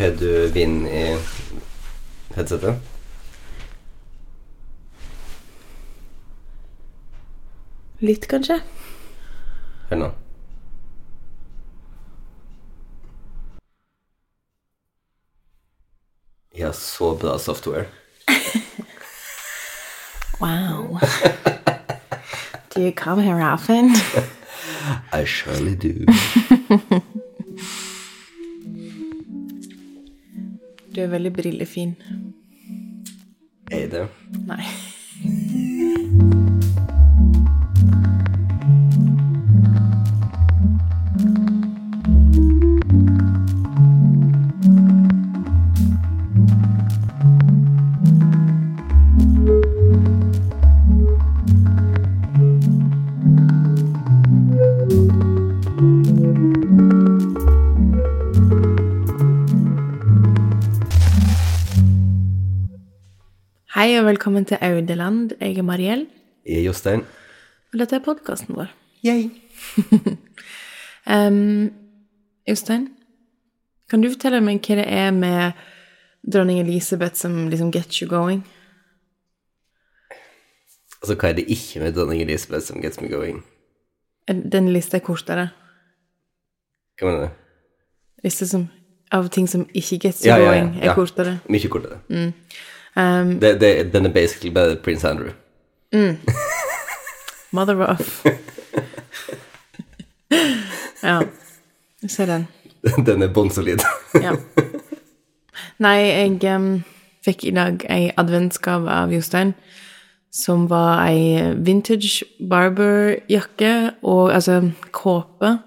Har du vind i headsetet? Litt, kanskje? Hør nå. Har så bra software. Wow. Do you come here often? I surely do. Du er veldig brillefin. Er jeg det? Nei. Hei og velkommen til Audeland. Jeg er Mariell, Jeg er Jostein. og dette er podkasten vår. Yay. Um, Jostein, kan du fortelle meg hva det er med dronning Elisabeth som liksom gets you going? Altså, hva er det ikke med dronning Elisabeth som gets me going? Den lista er kortere. Hva mener du? Lista som, av ting som ikke gets you Ja, ja, ja, going, er ja. kortere. Mye kortere. Um, Det, det, den er basically bare prins Andrew. mother of. ja, jeg ser den. Den er bånnsolid. Ja. Nei, jeg um, fikk i dag ei adventsgave av Jostein, som var ei vintage barberjakke, og altså kåpe,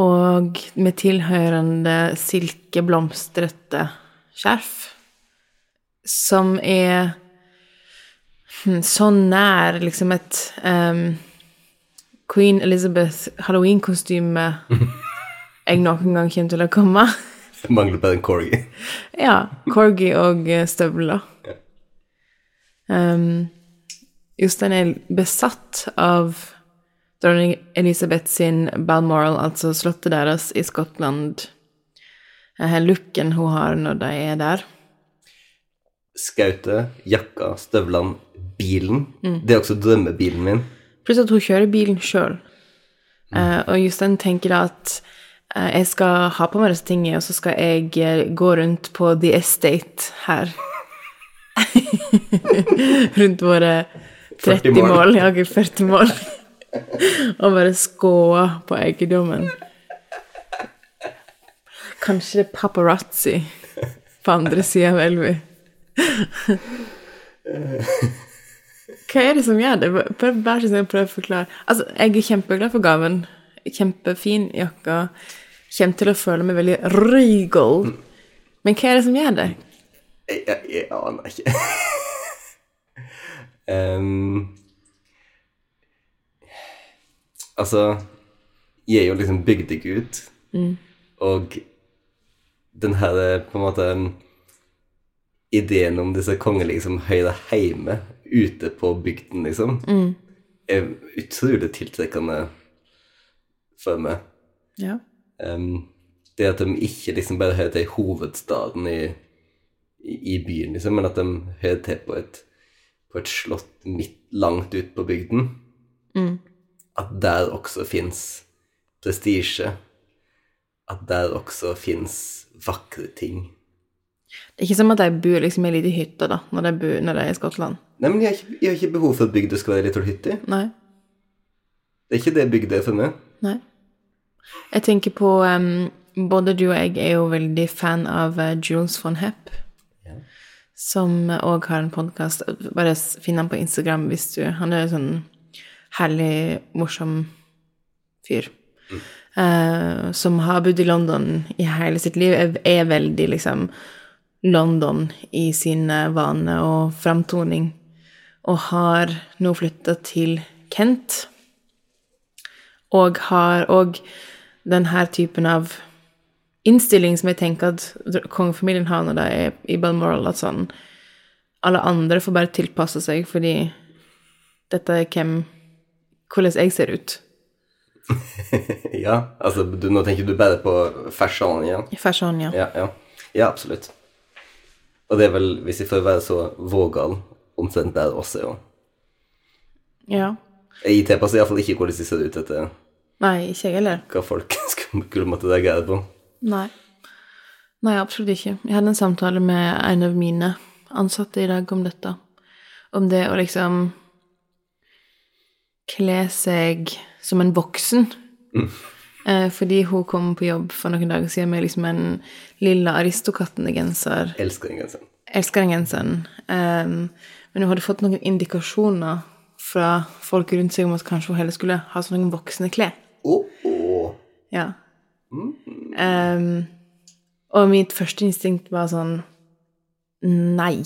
og med tilhørende silkeblomstrete skjerf, som er hm, så nær liksom et um, Queen Elizabeth halloween-kostyme jeg noen gang kommer til å komme. Mangler bare en corgi. Ja, corgi og eh, støvler. Um, Jostein er besatt av dronning Elisabeth sin Balmoral, altså slottet deres i Skottland. Uh, looken hun har når de er der. Skautet, jakka, støvlene, bilen. Det er også drømmebilen min. Pluss at hun kjører bilen sjøl. og Jostein tenker at uh, jeg skal ha på meg disse tingene, og så skal jeg eh, gå rundt på The Estate her. rundt våre 30 mål. mål. Ja, 40 mål. og bare skåe på eiendommen. Kanskje det er paparazzi på andre sida av elva. Hva er det som gjør det? Vær så snill, prøv å forklare. Altså, jeg er kjempeglad for gaven. Kjempefin jakke. Kommer til å føle meg veldig regal. Men hva er det som gjør det? Jeg, jeg, jeg aner ikke. um, altså Jeg er jo liksom bygdegutt, og den her eh, på en måte Ideen om disse kongelige som hører hjemme ute på bygden, liksom, er utrolig tiltrekkende for meg. Ja. Um, det at de ikke liksom bare hører til hovedstaden i, i, i byen, liksom, men at de hører til på et, på et slott midt langt ut på bygden. At der også fins prestisje. At der også fins vakre ting. Ikke som at de bor liksom i ei lita hytte da, når de, bor, når de er i Skottland. Nei, men jeg har ikke, jeg har ikke behov for at bygda skal være litt hyttig. Nei. Det er ikke det bygda er for meg. Nei. Jeg tenker på um, Både du og jeg er jo veldig fan av eh, Jules von Hepp. Som òg har en podkast. Bare finn han på Instagram hvis du Han er jo sånn herlig, morsom fyr. Eh, som har bodd i London i hele sitt liv. Er, er veldig liksom London i sine vaner og framtoning. Og har nå flytta til Kent. Og har òg denne typen av innstilling som jeg tenker at kongefamilien har når de er i Balmoral, at sånn Alle andre får bare tilpasse seg, fordi dette er hvem Hvordan jeg ser ut. ja, altså du, nå tenker du bare på fashion igjen. Fashion, ja. Ja, ja. Ja, absolutt. Og det er vel, hvis jeg får være så vågal, omtrent der også, jo. Ja. Jeg tilpasser iallfall ikke hvordan de ser ut etter Nei, ikke jeg heller. hva folk skulle måtte reagere på. Nei. Nei, absolutt ikke. Jeg hadde en samtale med en av mine ansatte i dag om dette. Om det å liksom kle seg som en voksen. Eh, fordi hun kom på jobb for noen dager siden med liksom en lilla Aristokattene-genser. Elsker den genseren. Elsker den genseren. Um, men hun hadde fått noen indikasjoner fra folk rundt seg om at kanskje hun heller skulle ha sånne voksne klær. Oh, oh. Ja. Um, og mitt første instinkt var sånn Nei.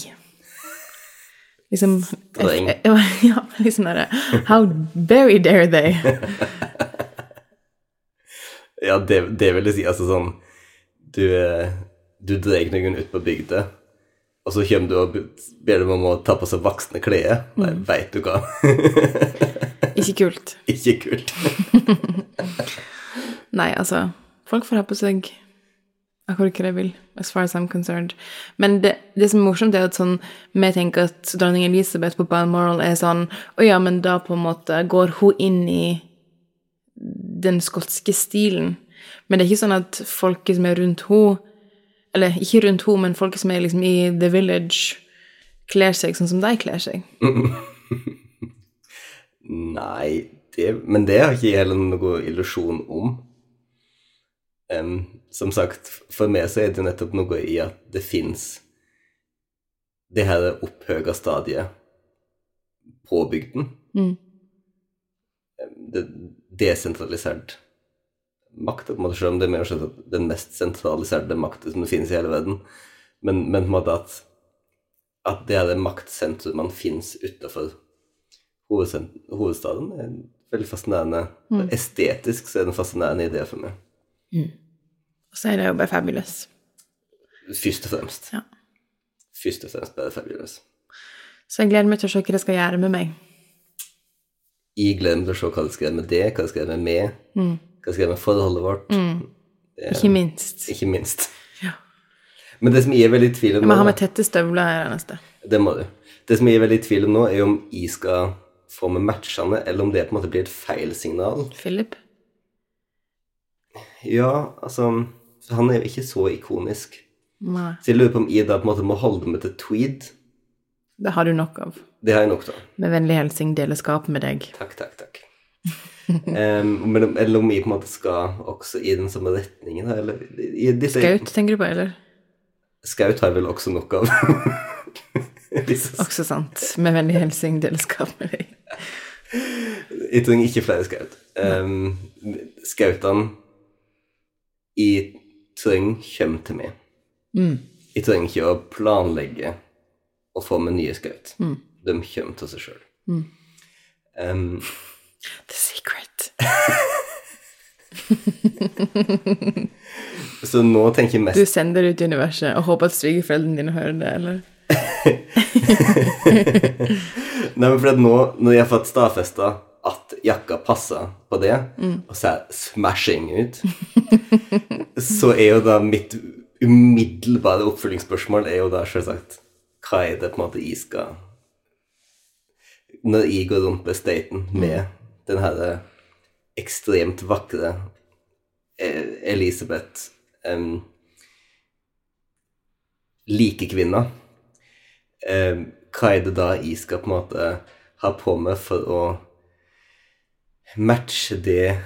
Liksom Streng. Ja, liksom derre How very dare they? Ja, det, det vil jeg si. Altså sånn Du, eh, du drar noen ut på bygda, og så kommer du og ber dem om å ta på seg voksne klær. Nei, veit du hva. Ikke kult. ikke kult. Nei, altså Folk får ha på seg akkurat hva de vil, as far as I'm concerned. Men det, det som er morsomt, er at sånn Vi tenker at dronning Elisabeth på Balmoral er sånn Å ja, men da på en måte går hun inn i den skotske stilen. Men det er ikke sånn at folket som er rundt henne Eller ikke rundt henne, men folket som er liksom i The Village, kler seg sånn som de kler seg. Nei, det, men det har ikke Helen heller noe illusjon om. Um, som sagt, for meg så er det nettopp noe i at det fins det her opphøga stadiet på bygden. Mm. Det desentralisert makt, på en måte, selv om det er mer selvsagt den mest sentraliserte makten som finnes i hele verden. Men, men på en måte at, at det her man finnes utafor hovedstaden, er en veldig fascinerende Estetisk så er det en fascinerende idé for meg. Og så er det jo bare fabulous. Først og fremst. Ja. Først og fremst bare fabulous. Så jeg gleder meg til å se hva det skal gjøre med meg. Gleder meg å se hva det gjøre med det, hva det gjøre med meg, hva det gjøre med forholdet vårt. Ikke minst. Ikke minst. Ja. Men det som jeg er veldig i tvil om Jeg må ha nå, med tette støvler her neste. det må du. Det som jeg er veldig i tvil om nå, er om jeg skal få med matchene, eller om det på en måte blir et feil signal. Philip? Ja, altså Han er jo ikke så ikonisk. Nei. Så jeg lurer på om jeg da på en måte må holde meg til tweed. Det har du nok av. Det har jeg nok, av. Med vennlig hilsen deler skap med deg. Takk, takk, takk. um, men, eller om jeg på en måte skal også i den samme retningen her, eller i disse, Skaut, tenker du på, eller? Skaut har jeg vel også nok av. Også sant. Med vennlig hilsen deler skap med deg. Jeg trenger ikke flere skaut. Um, skautene jeg trenger kommer til meg. Mm. Jeg trenger ikke å planlegge å få med nye skaut. Mm. De kommer til seg sjøl. Um, The secret. så nå tenker jeg mest Du sender det ut i universet og håper at svigerforeldrene dine hører det, eller? Nei, men for at nå, når jeg har fått stadfesta at jakka passer på det, og ser smashing ut, så er jo da mitt umiddelbare oppfølgingsspørsmål er jo da selvsagt Hva er det på en måte jeg skal Når jeg går rundt på estaten med den her ekstremt vakre eh, Elisabeth um, likekvinna um, hva er det da jeg skal på en måte ha på meg for å matche det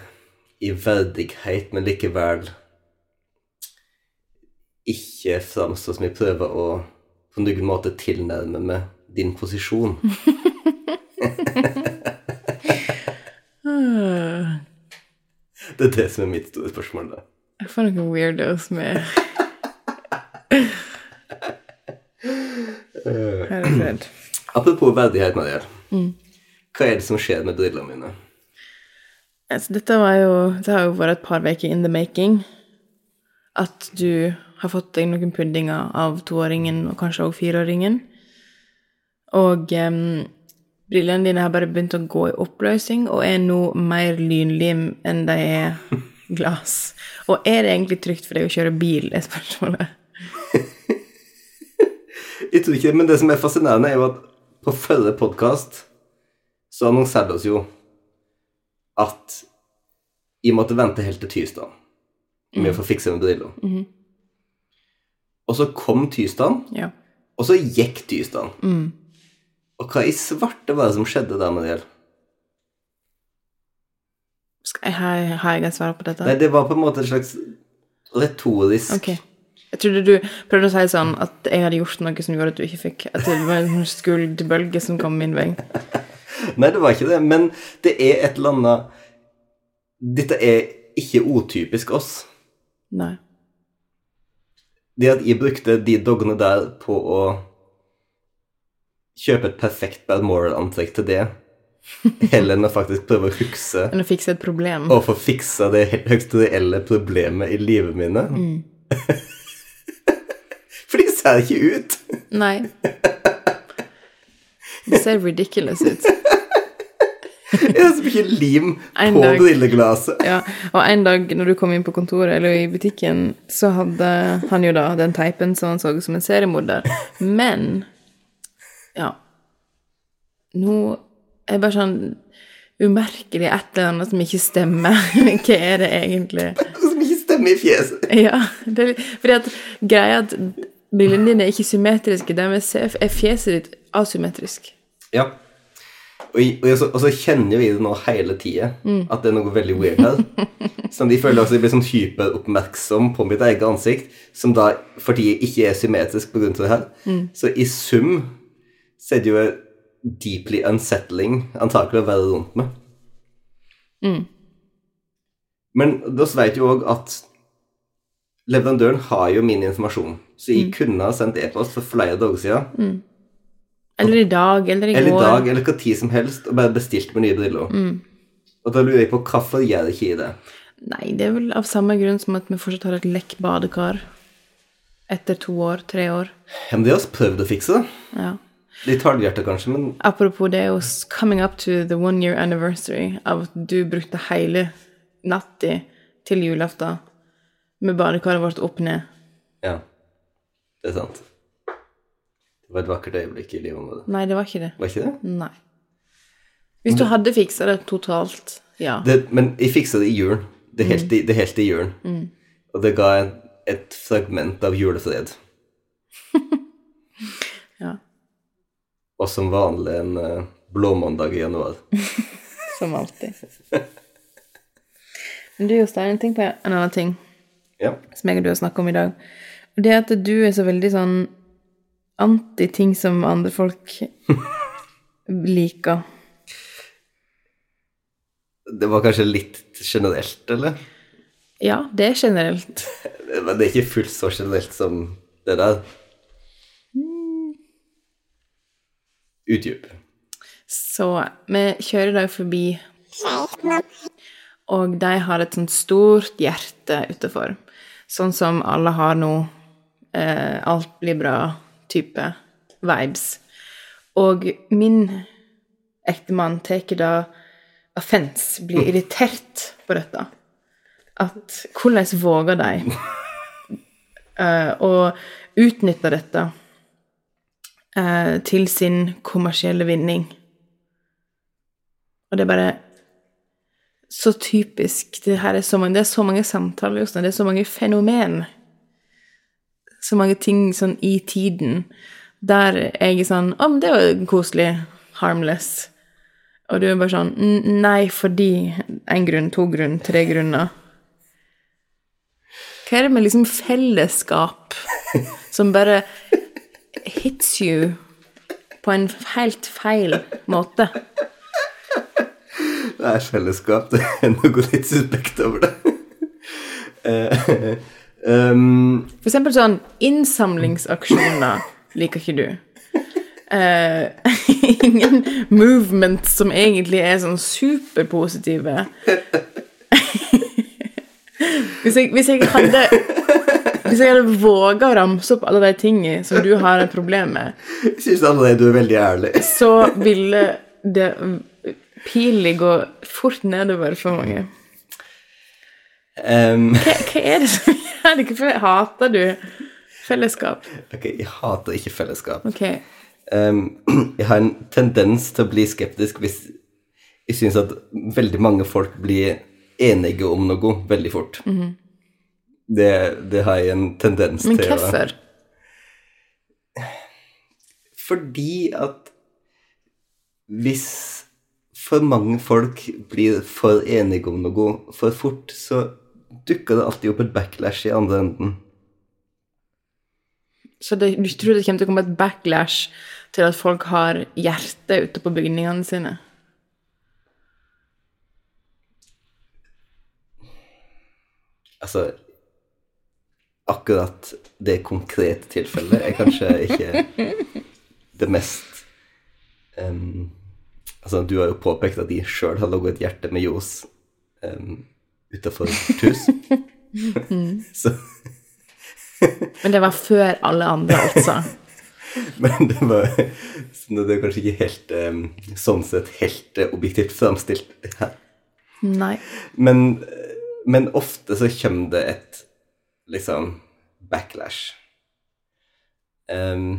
i verdighet, men likevel ikke framstå som jeg prøver å på en måte tilnærme meg din posisjon. Det er det som er mitt store spørsmål, da. Jeg får noen weirdos med Herregud. Apropos verdighet, Mariel. Hva er det som skjer med brillene mine? Altså, dette var jo Det har jo vært et par uker in the making. At du har fått deg noen puddinger av toåringen og kanskje også fireåringen. Og um, brillene dine har bare begynt å gå i oppløsning og er nå mer lynlim enn de er glass. Og er det egentlig trygt for deg å kjøre bil, er spørsmålet. Jeg tror ikke det, men det som er fascinerende, er jo at på forrige podkast så annonserte oss jo at jeg måtte vente helt til tirsdag med å få fiksa med briller. Og så kom tirsdagen, Ja. og så gikk tirsdagen. Mm. Og hva i svarte var det som skjedde der, Mariel? Skal jeg, har, har jeg svar på dette? Nei, det var på en måte et slags retorisk okay. Jeg trodde du prøvde å si sånn at jeg hadde gjort noe som gjorde at du ikke fikk At det var en skuldbølge som kom min vei. Nei, det var ikke det, men det er et eller annet Dette er ikke otypisk oss. Nei. Det at jeg brukte de dogene der på å kjøpe et perfekt Balmoral-antrekk til det, heller enn å faktisk prøve å huske Enn å fikse et problem. og få fiksa det høyst reelle problemet i livet mine. For de ser ikke ut. Nei. Det ser ridiculous ut. Det er så mye lim på dag. brilleglasset. Ja, og en dag når du kom inn på kontoret eller i butikken, så hadde han jo da den teipen som han så ut som en seriemorder. Men ja Nå er det bare sånn umerkelig et eller annet som ikke stemmer. Hva er det egentlig? Noe som ikke stemmer i fjeset. Ja, det fordi at greia at brillene dine er ikke symmetriske, dermed er fjeset ditt asymmetrisk. Ja. Og, og, så, og så kjenner vi det nå hele tida, at det er noe veldig weird her. som de føler også jeg blir sånn hyperoppmerksom på mitt eget ansikt, som da fordi jeg ikke er symmetrisk av det her. Så i sum så er det jo deeply unsettling antakelig å være rundt meg. Men da vet jo òg at leverandøren har jo min informasjon, så jeg kunne ha sendt e-post for flere dager siden. Eller i dag, eller i Eller i dag, eller hva tid som helst, og bare bestilt med nye briller. Og da lurer jeg på hvorfor gjør ikke jeg det? Nei, det er vel av samme grunn som at vi fortsatt har et lekk badekar etter to år, tre år. Ja, men det har vi prøvd å fikse. Ja. Litt halvhjerta, kanskje, men Apropos det og coming up to the one year anniversary av at du brukte hele natta til julaften med badekaret vårt opp ned. ja. Det er sant. Det var et vakkert øyeblikk i livet vårt. Nei, det var ikke det. Var ikke det? Nei. Hvis du hadde fiksa det totalt, ja. det? Men jeg fiksa det i julen. Det helt i, det helt i julen. Og det ga en, et fragment av julefred. ja. Og som vanlig en uh, blåmandag i januar. Som alltid. Men du, Jostein, tenk på en annen ting Ja. som jeg og du har snakket om i dag. Det at du er så veldig sånn anti-ting som andre folk liker. Det var kanskje litt generelt, eller? Ja, det er generelt. Men det er ikke fullt så generelt som det der. Utdyp. Så vi kjører i forbi, og de har et sånt stort hjerte utenfor. Sånn som alle har nå. Eh, alt blir bra-type vibes. Og min ektemann tar da offens, blir irritert på dette. At hvordan våger de uh, å utnytte dette uh, til sin kommersielle vinning? Og det er bare så typisk. Det, er, så mange, det er så mange samtaler, Det er så mange fenomen. Så mange ting sånn i tiden der jeg er sånn Å, men det var koselig. Harmless. Og du er bare sånn Nei, fordi én grunn, to grunn, tre grunner. Hva er det med liksom fellesskap som bare hits you på en helt feil måte? Det er fellesskap. Det er noe litt suspekt over det. Um, For eksempel sånn innsamlingsaksjoner liker ikke du. Uh, ingen movement som egentlig er sånn superpositive. hvis, jeg, hvis jeg hadde Hvis jeg hadde våga å ramse opp alle de tingene som du har et problem med, jeg syns allerede du er veldig ærlig. så ville det pilen gå fort nedover for mange. Um, Hva, hva er det som Hvorfor hater du Fellesskap. Ok, jeg hater ikke fellesskap. Ok. Um, jeg har en tendens til å bli skeptisk hvis jeg syns at veldig mange folk blir enige om noe veldig fort. det, det har jeg en tendens Men til. Men hvorfor? Fordi at hvis for mange folk blir for enige om noe for fort, så dukker det alltid opp et backlash i andre enden. Så det, du tror det kommer til å komme et backlash til at folk har hjerte ute på bygningene sine? Altså Akkurat det konkrete tilfellet er kanskje ikke det mest um, Altså, du har jo påpekt at de sjøl har logget et hjerte med ljos um, utafor et hus. Så Men det var før alle andre, altså. Men det var så Det er kanskje ikke helt sånn sett helt eh, objektivt framstilt her. Nei. Men, men ofte så kommer det et liksom backlash. Um,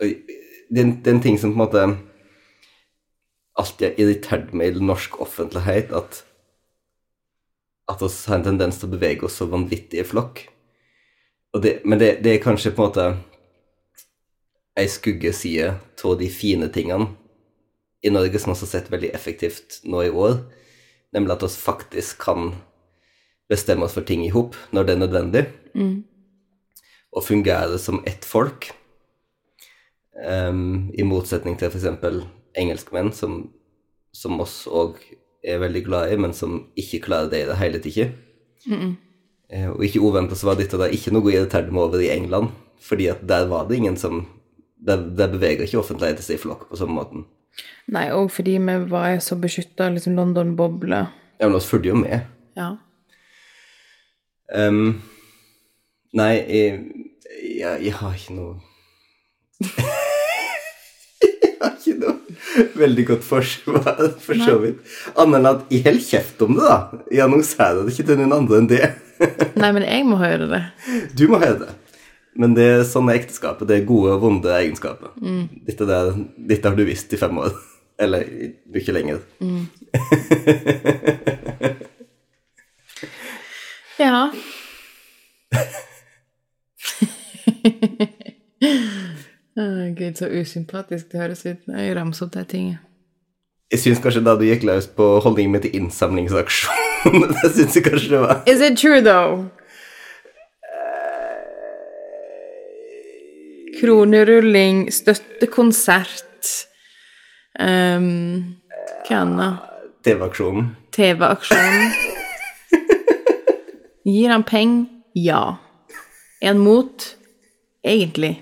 det, er en- det er en ting som på en måte alltid har irritert meg i norsk offentlighet, at at vi har en tendens til å bevege oss så vanvittig i flokk. Det, men det, det er kanskje på en måte ei skuggeside av de fine tingene i Norge som også har sett veldig effektivt nå i år, nemlig at vi faktisk kan bestemme oss for ting i hop når det er nødvendig, og fungere som ett folk, um, i motsetning til f.eks. engelskmenn, som, som oss òg er veldig glad i, men som ikke klarer det i det hele tatt. Eh, Og ikke uventa så var dette da ikke noe irriterende med over i England, fordi at der var det ingen som Der, der beveger ikke offentligheten seg i flokk på samme måten. Nei, og fordi vi var så beskytta, liksom London-boble. Ja, men vi fulgte jo med. Ja. Um, nei, jeg, jeg, jeg har ikke noe Jeg har ikke noe veldig godt forsvar, for så vidt. Annet enn at i holder kjeft om det, da. Jeg annonserer det ikke til noen andre enn det. Nei, men jeg må høre det. Du må høre det. Men det er sånn er ekteskapet. Det er gode og vonde egenskaper. Dette, der, dette har du visst i fem år. Eller mye lenger. Ja. Gud, så usympatisk det høres ut når jeg ramser opp de tingene. Jeg syns kanskje da du gikk løs på holdningen min til innsamlingsaksjon Det syns jeg kanskje det var. Is it true, though? Kronerulling, støttekonsert um, Hva annet? TV-aksjonen. TV-aksjonen. Gir han penger? Ja. Er han mot? Egentlig.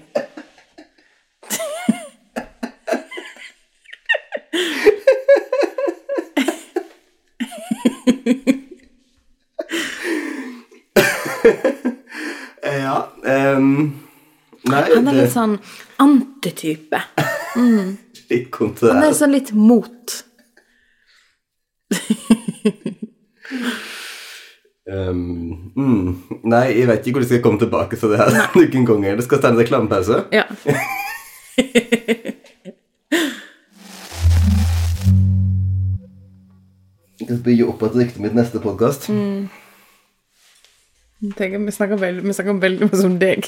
Ja ehm, Nei, Han er litt sånn antitype. litt kontrær. Han er sånn litt mot. Um, mm, nei, jeg vet ikke hvor jeg skal komme tilbake til det her noen ganger. Det skal stende en reklamepause. Ja. Jeg skal bygge opp et rykte mitt neste podkast. Tenker, vi snakker veldig, vi snakker veldig mye om deg.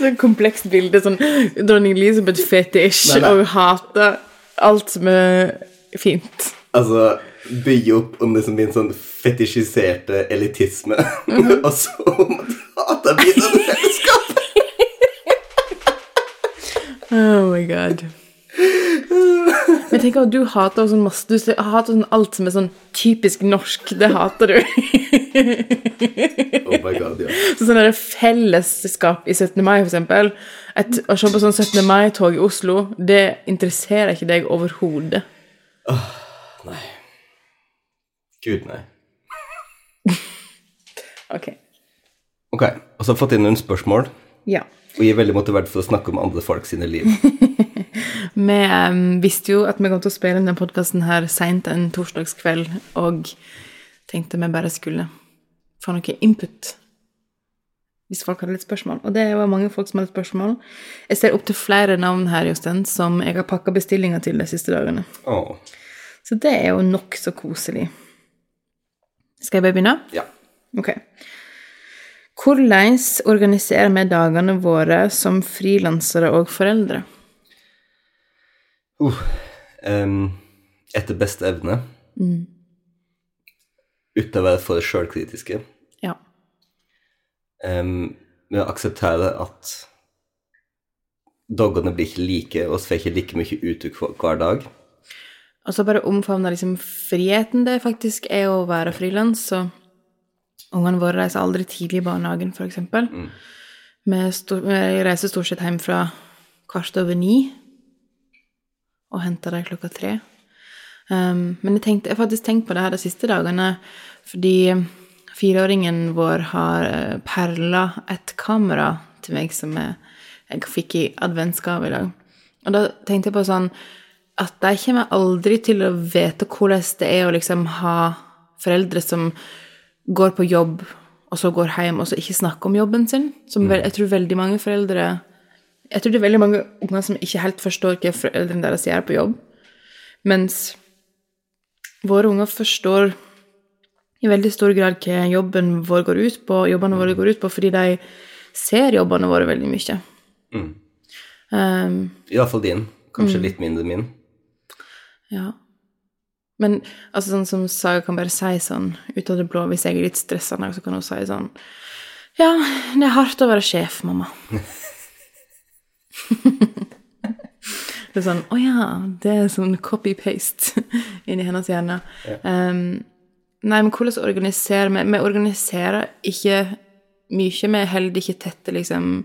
Sånn komplekst bilde. Sånn dronning Elisabeth-fetisj Nei, nei. og hater alt som er fint. Altså bygge opp om det som blir en sånn fetisjiserte elitisme. Og så om at hater videre fellesskap. Oh my god. Men jeg tenker at du hater sånn masse Du hater sånn alt som er sånn typisk norsk. Det hater du. Oh my god, ja. Så sånn der fellesskap i 17. mai, for eksempel. Et, å se på sånn 17. mai-tog i Oslo, det interesserer ikke deg overhodet. Nei. Gud, nei. Ok. Ok, og så har jeg fått inn noen spørsmål. Ja. Og jeg er veldig motivert for å snakke om andre folk sine liv. Vi visste jo at vi kom til å spille denne podkasten her seint en torsdagskveld, og tenkte vi bare skulle få noe input hvis folk hadde litt spørsmål. Og det var mange folk som hadde spørsmål. Jeg ser opp til flere navn her, Jostein, som jeg har pakka bestillinger til de siste dagene. Oh. Så det er jo nokså koselig. Skal jeg bare begynne? ja. Ok. Hvordan organiserer vi dagene våre som frilansere og foreldre? Uh, um, etter beste evne. Uten å være for sjølkritiske. Ja. Um, med å akseptere at dagene blir ikke like, og vi får ikke like mye uttrykk hver dag. Og så bare omfavne liksom friheten det faktisk er å være frilans. Så ungene våre reiser aldri tidlig i barnehagen, f.eks. Mm. Vi, vi reiser stort sett hjem fra kvart over ni og henter dem klokka tre. Um, men jeg, tenkte, jeg har faktisk tenkt på det her de siste dagene, fordi fireåringen vår har eh, perla et kamera til meg som jeg, jeg fikk i adventsgave i dag. Og da tenkte jeg på sånn at de kommer aldri til å vite hvordan det er å liksom ha foreldre som går på jobb, og så går hjem, og så ikke snakker om jobben sin. Som vel, jeg tror veldig mange foreldre Jeg tror det er veldig mange unger som ikke helt forstår hva foreldrene deres gjør på jobb. Mens våre unger forstår i veldig stor grad hva jobben vår går ut på, jobbene våre går ut på, fordi de ser jobbene våre veldig mye. Mm. Um, Iallfall din. Kanskje litt mindre min. Ja. Men altså sånn som Saga kan bare si sånn ut av det blå Hvis jeg er litt stressa, så kan hun si sånn Ja, det er hardt å være sjef, mamma. det er sånn Å ja, det er sånn copy-paste inni hennes hjerne. Um, nei, men hvordan organiserer vi Vi organiserer ikke mye. Vi holder ikke tette, liksom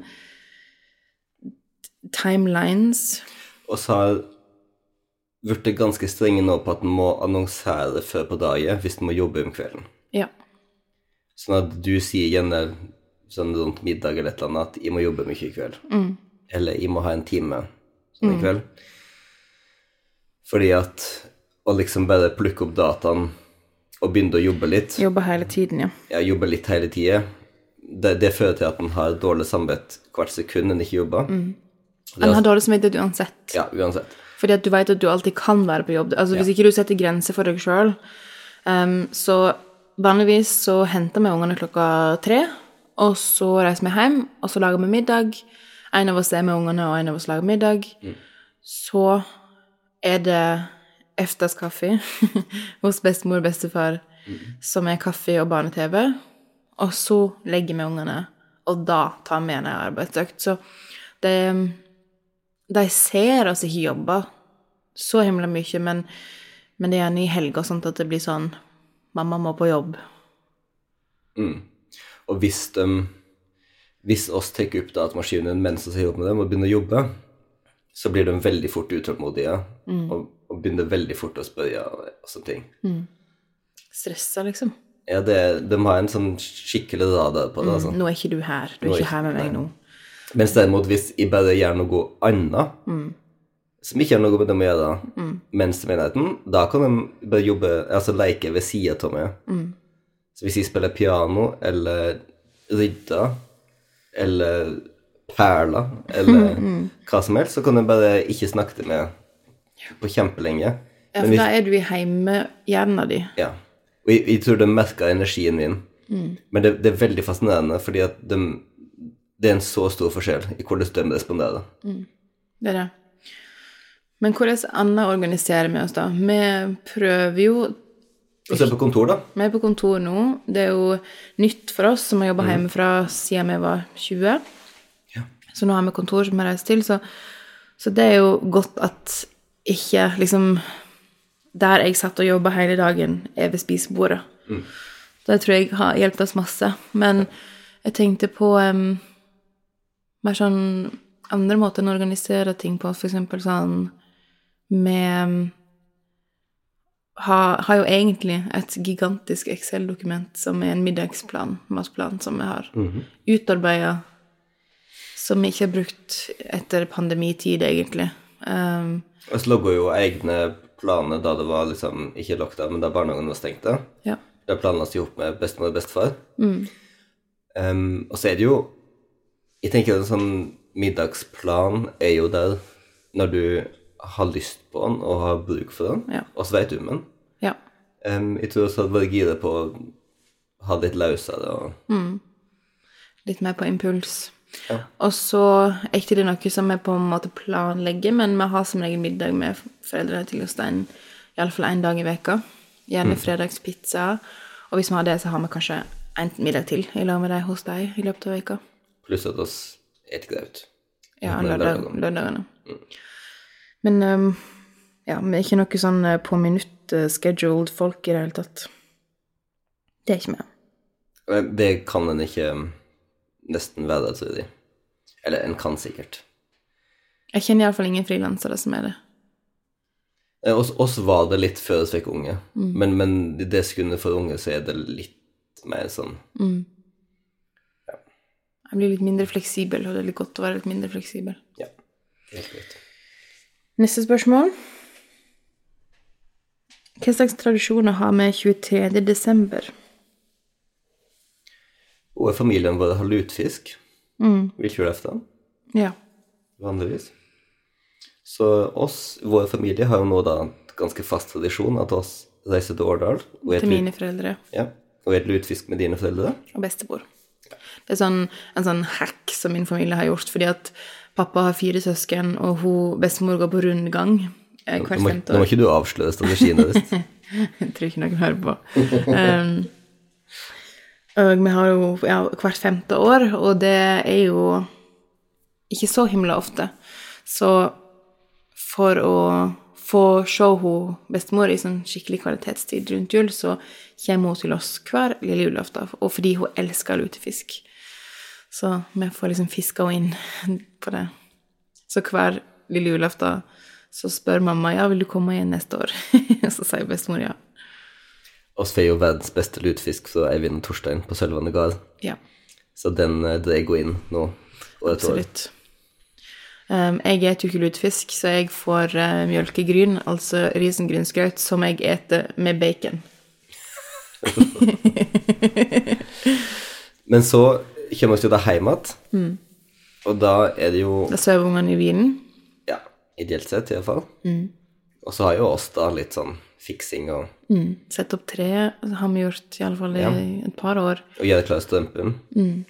timelines. Og så blitt ganske strenge nå på at en må annonsere før på dagen hvis en må jobbe om kvelden. Ja. Sånn at du sier gjerne sånn rundt middag eller et eller annet at 'jeg må jobbe mye i kveld'. Eller 'jeg må ha en time sånn i kveld'. Fordi at å liksom bare plukke opp dataen og begynne å jobbe litt, Jobbe hele tiden, ja. ja, jobbe litt hele tida, det, det fører til at en har dårlig samvittighet hvert sekund en ikke jobber. Er En har altså- dårlig samvittighet uansett. Ja, uansett. Fordi at du vet at du alltid kan være på jobb. Altså Hvis ikke du setter grenser for deg sjøl, så vanligvis så henter vi ungene klokka tre, og så reiser vi hjem, og så lager vi middag. En av oss er med ungene, og en av oss lager middag. Så er det efterskaffe hos bestemor og bestefar, som er kaffe og barne-TV. Og så legger vi ungene, og da tar vi en arbeidsøkt. Så det de ser oss ikke jobbe så himla mye, men, men det er gjerne i helga og sånt at det blir sånn Mamma må på jobb. Og hvis de Hvis oss tar opp datamaskinen mens vi har jobb med dem og begynner å jobbe, så blir de veldig fort utålmodige og, og begynner veldig fort å spørre og, sånne ting. Stressa, liksom. Ja, det, de har en sånn skikkelig radar på det, altså. Nå er ikke du her. Du er er ikke her med meg nå. Mens derimot hvis jeg bare gjør noe annet, som ikke har noe med dem å gjøre, mens de er i nærheten, da kan de bare jobbe, altså leke ved siden av meg. Så hvis jeg spiller piano, eller rydder, eller perler, eller hva som helst, så kan jeg bare ikke snakke til meg på kjempelenge. Ja, for hvis, da er du i hjemmehjernen din. ja. Og jeg, jeg tror de merker energien min. Men det, det er veldig fascinerende, fordi at de, det er en så stor forskjell i hvordan de responderer. Det er det. Men hvordan annet organiserer vi oss, da? Vi prøver jo Og så er på kontor, da. Vi er på kontor nå. Det er jo nytt for oss som har jobba hjemmefra siden vi var 20. Ja. Så nå har vi kontor som vi reiser til, så, så det er jo godt at ikke liksom Der jeg satt og jobba hele dagen, er ved spisebordet. Det tror jeg har hjulpet oss masse. Men jeg tenkte på um, mer sånn andre måter enn å organisere ting på, eksempel sånn med har, har jo egentlig et gigantisk Excel-dokument som er en middagsplan, matplan, som vi har mm -hmm. utarbeida som vi ikke har brukt etter pandemitid, egentlig. Um, så laga jo egne planer da det var liksom ikke lockdown, men da barnehagen var stengt. da. ja. Da planla vi ihop med bestemor og bestefar. Um, og så er det jo Jeg tenker en sånn middagsplan er jo der når du har lyst på den og har bruk for den, Ja. og så vet du om den. ja. Um, jeg tror også at bare gira på å ha litt løsere og Litt mer på impuls. Ja. Og så er ikke det noe som vi på en måte planlegger, men vi har som regel middag med foreldrene til Jostein iallfall én dag i veka. Gjerne fredagspizza. Og hvis vi har det, så har vi kanskje en middag til i lag med dem hos deg i løpet av veka. Pluss at oss et graut. Ja, lørdagene. lørdag, lørdag. lørdagene. Men um, ja, vi er ikke noe sånn eh, på minutt eh, folk i det hele tatt. Det er ikke vi. Det kan en ikke um, nesten være, tror jeg. Eller en kan sikkert. Jeg kjenner iallfall ingen frilansere som er det. Eh, Oss, oss var det litt før vi fikk unge, men, men i det sekundet for unge så er det litt mer sånn Jeg blir litt mindre fleksibel, og det er litt godt å være litt mindre fleksibel. Ja, helt greit. Neste spørsmål. Hva slags tradisjoner har vi 23. desember? Og familien vår har lutfisk. Mm. Villfjordaften, Ja. vanligvis. Så oss, vår familie, har jo nå da en ganske fast tradisjon at oss reiser til Årdal Til mine foreldre ja, og spiser lutfisk med dine foreldre. og bestemor. Det er sånn, en sånn hack som min familie har gjort, fordi at pappa har fire søsken, og hun, bestemor går på rundgang eh, hvert femte år. nå må ikke du avsløre strategien deres. Jeg tror ikke noen hører på. Um, og vi har jo ja, hvert femte år, og det er jo ikke så himla ofte. Så for å få se hun bestemor i sånn skikkelig kvalitetstid rundt jul, så kommer hun til oss hver lille julaften, og fordi hun elsker lutefisk. Så vi får liksom fiska henne inn på det. Så hver lille julaften så spør mamma ja, vil du komme igjen neste år. Så sier bestemor ja. Oss får jo verdens beste lutfisk fra Eivind og Torstein på Sølvane gard. Ja, Så den eh, dreier jeg inn nå. Og et år. absolutt. Um, jeg spiser jo ikke lutefisk, så jeg får uh, mjølkegryn, altså risengrynsgrøt, som jeg eter med bacon. Men så kommer oss jo da hjem igjen, Mm. og da er det jo Da sover ungene i vinen. Ja, ideelt sett i hvert fall. Mm. Og så har jo oss da litt sånn fiksing og, Mm. Sette opp tre har vi gjort i alle fall i Ja. et par år. og gjøre klar strømpen. Mm.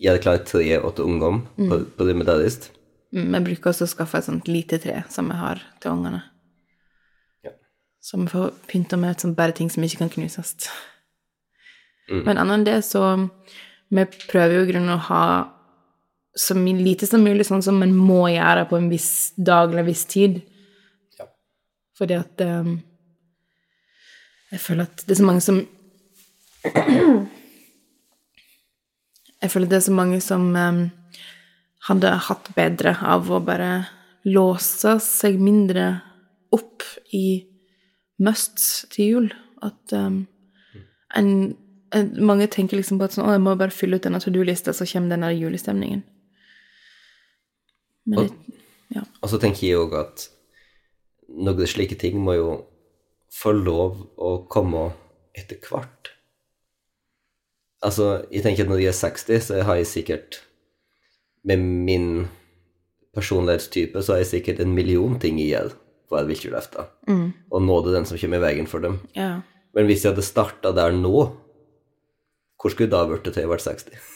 Gjøre klar tre åtte ungdom på, på det med dadist. Mm, Jeg bruker også å skaffe et sånt lite tre som vi har til ungene. Ja. vi får pynta med sånn bare ting som ikke kan knuses. Mm. Men annet enn det, så Vi prøver jo i grunnen å ha så lite som mulig sånn som man må gjøre på en viss dag eller en viss tid. Ja. Fordi at um, Jeg føler at det er så mange som Jeg føler at det er så mange som um, hadde hatt bedre av å bare låse seg mindre opp i must til jul. At um, en, en, mange tenker liksom på at sånn, å, jeg må bare fylle ut denne to do-lista, så kommer denne julestemningen. Men det, ja. Og så tenker jeg òg at noen slike ting må jo få lov å komme etter hvert. Altså, jeg tenker at når jeg er 60, så har jeg sikkert Med min personlighetstype så har jeg sikkert en million ting jeg på hver julaften. Mm. Og nå er det den som kommer i veien for dem. ja. Men hvis jeg hadde starta der nå, hvor skulle da blitt til ble 60?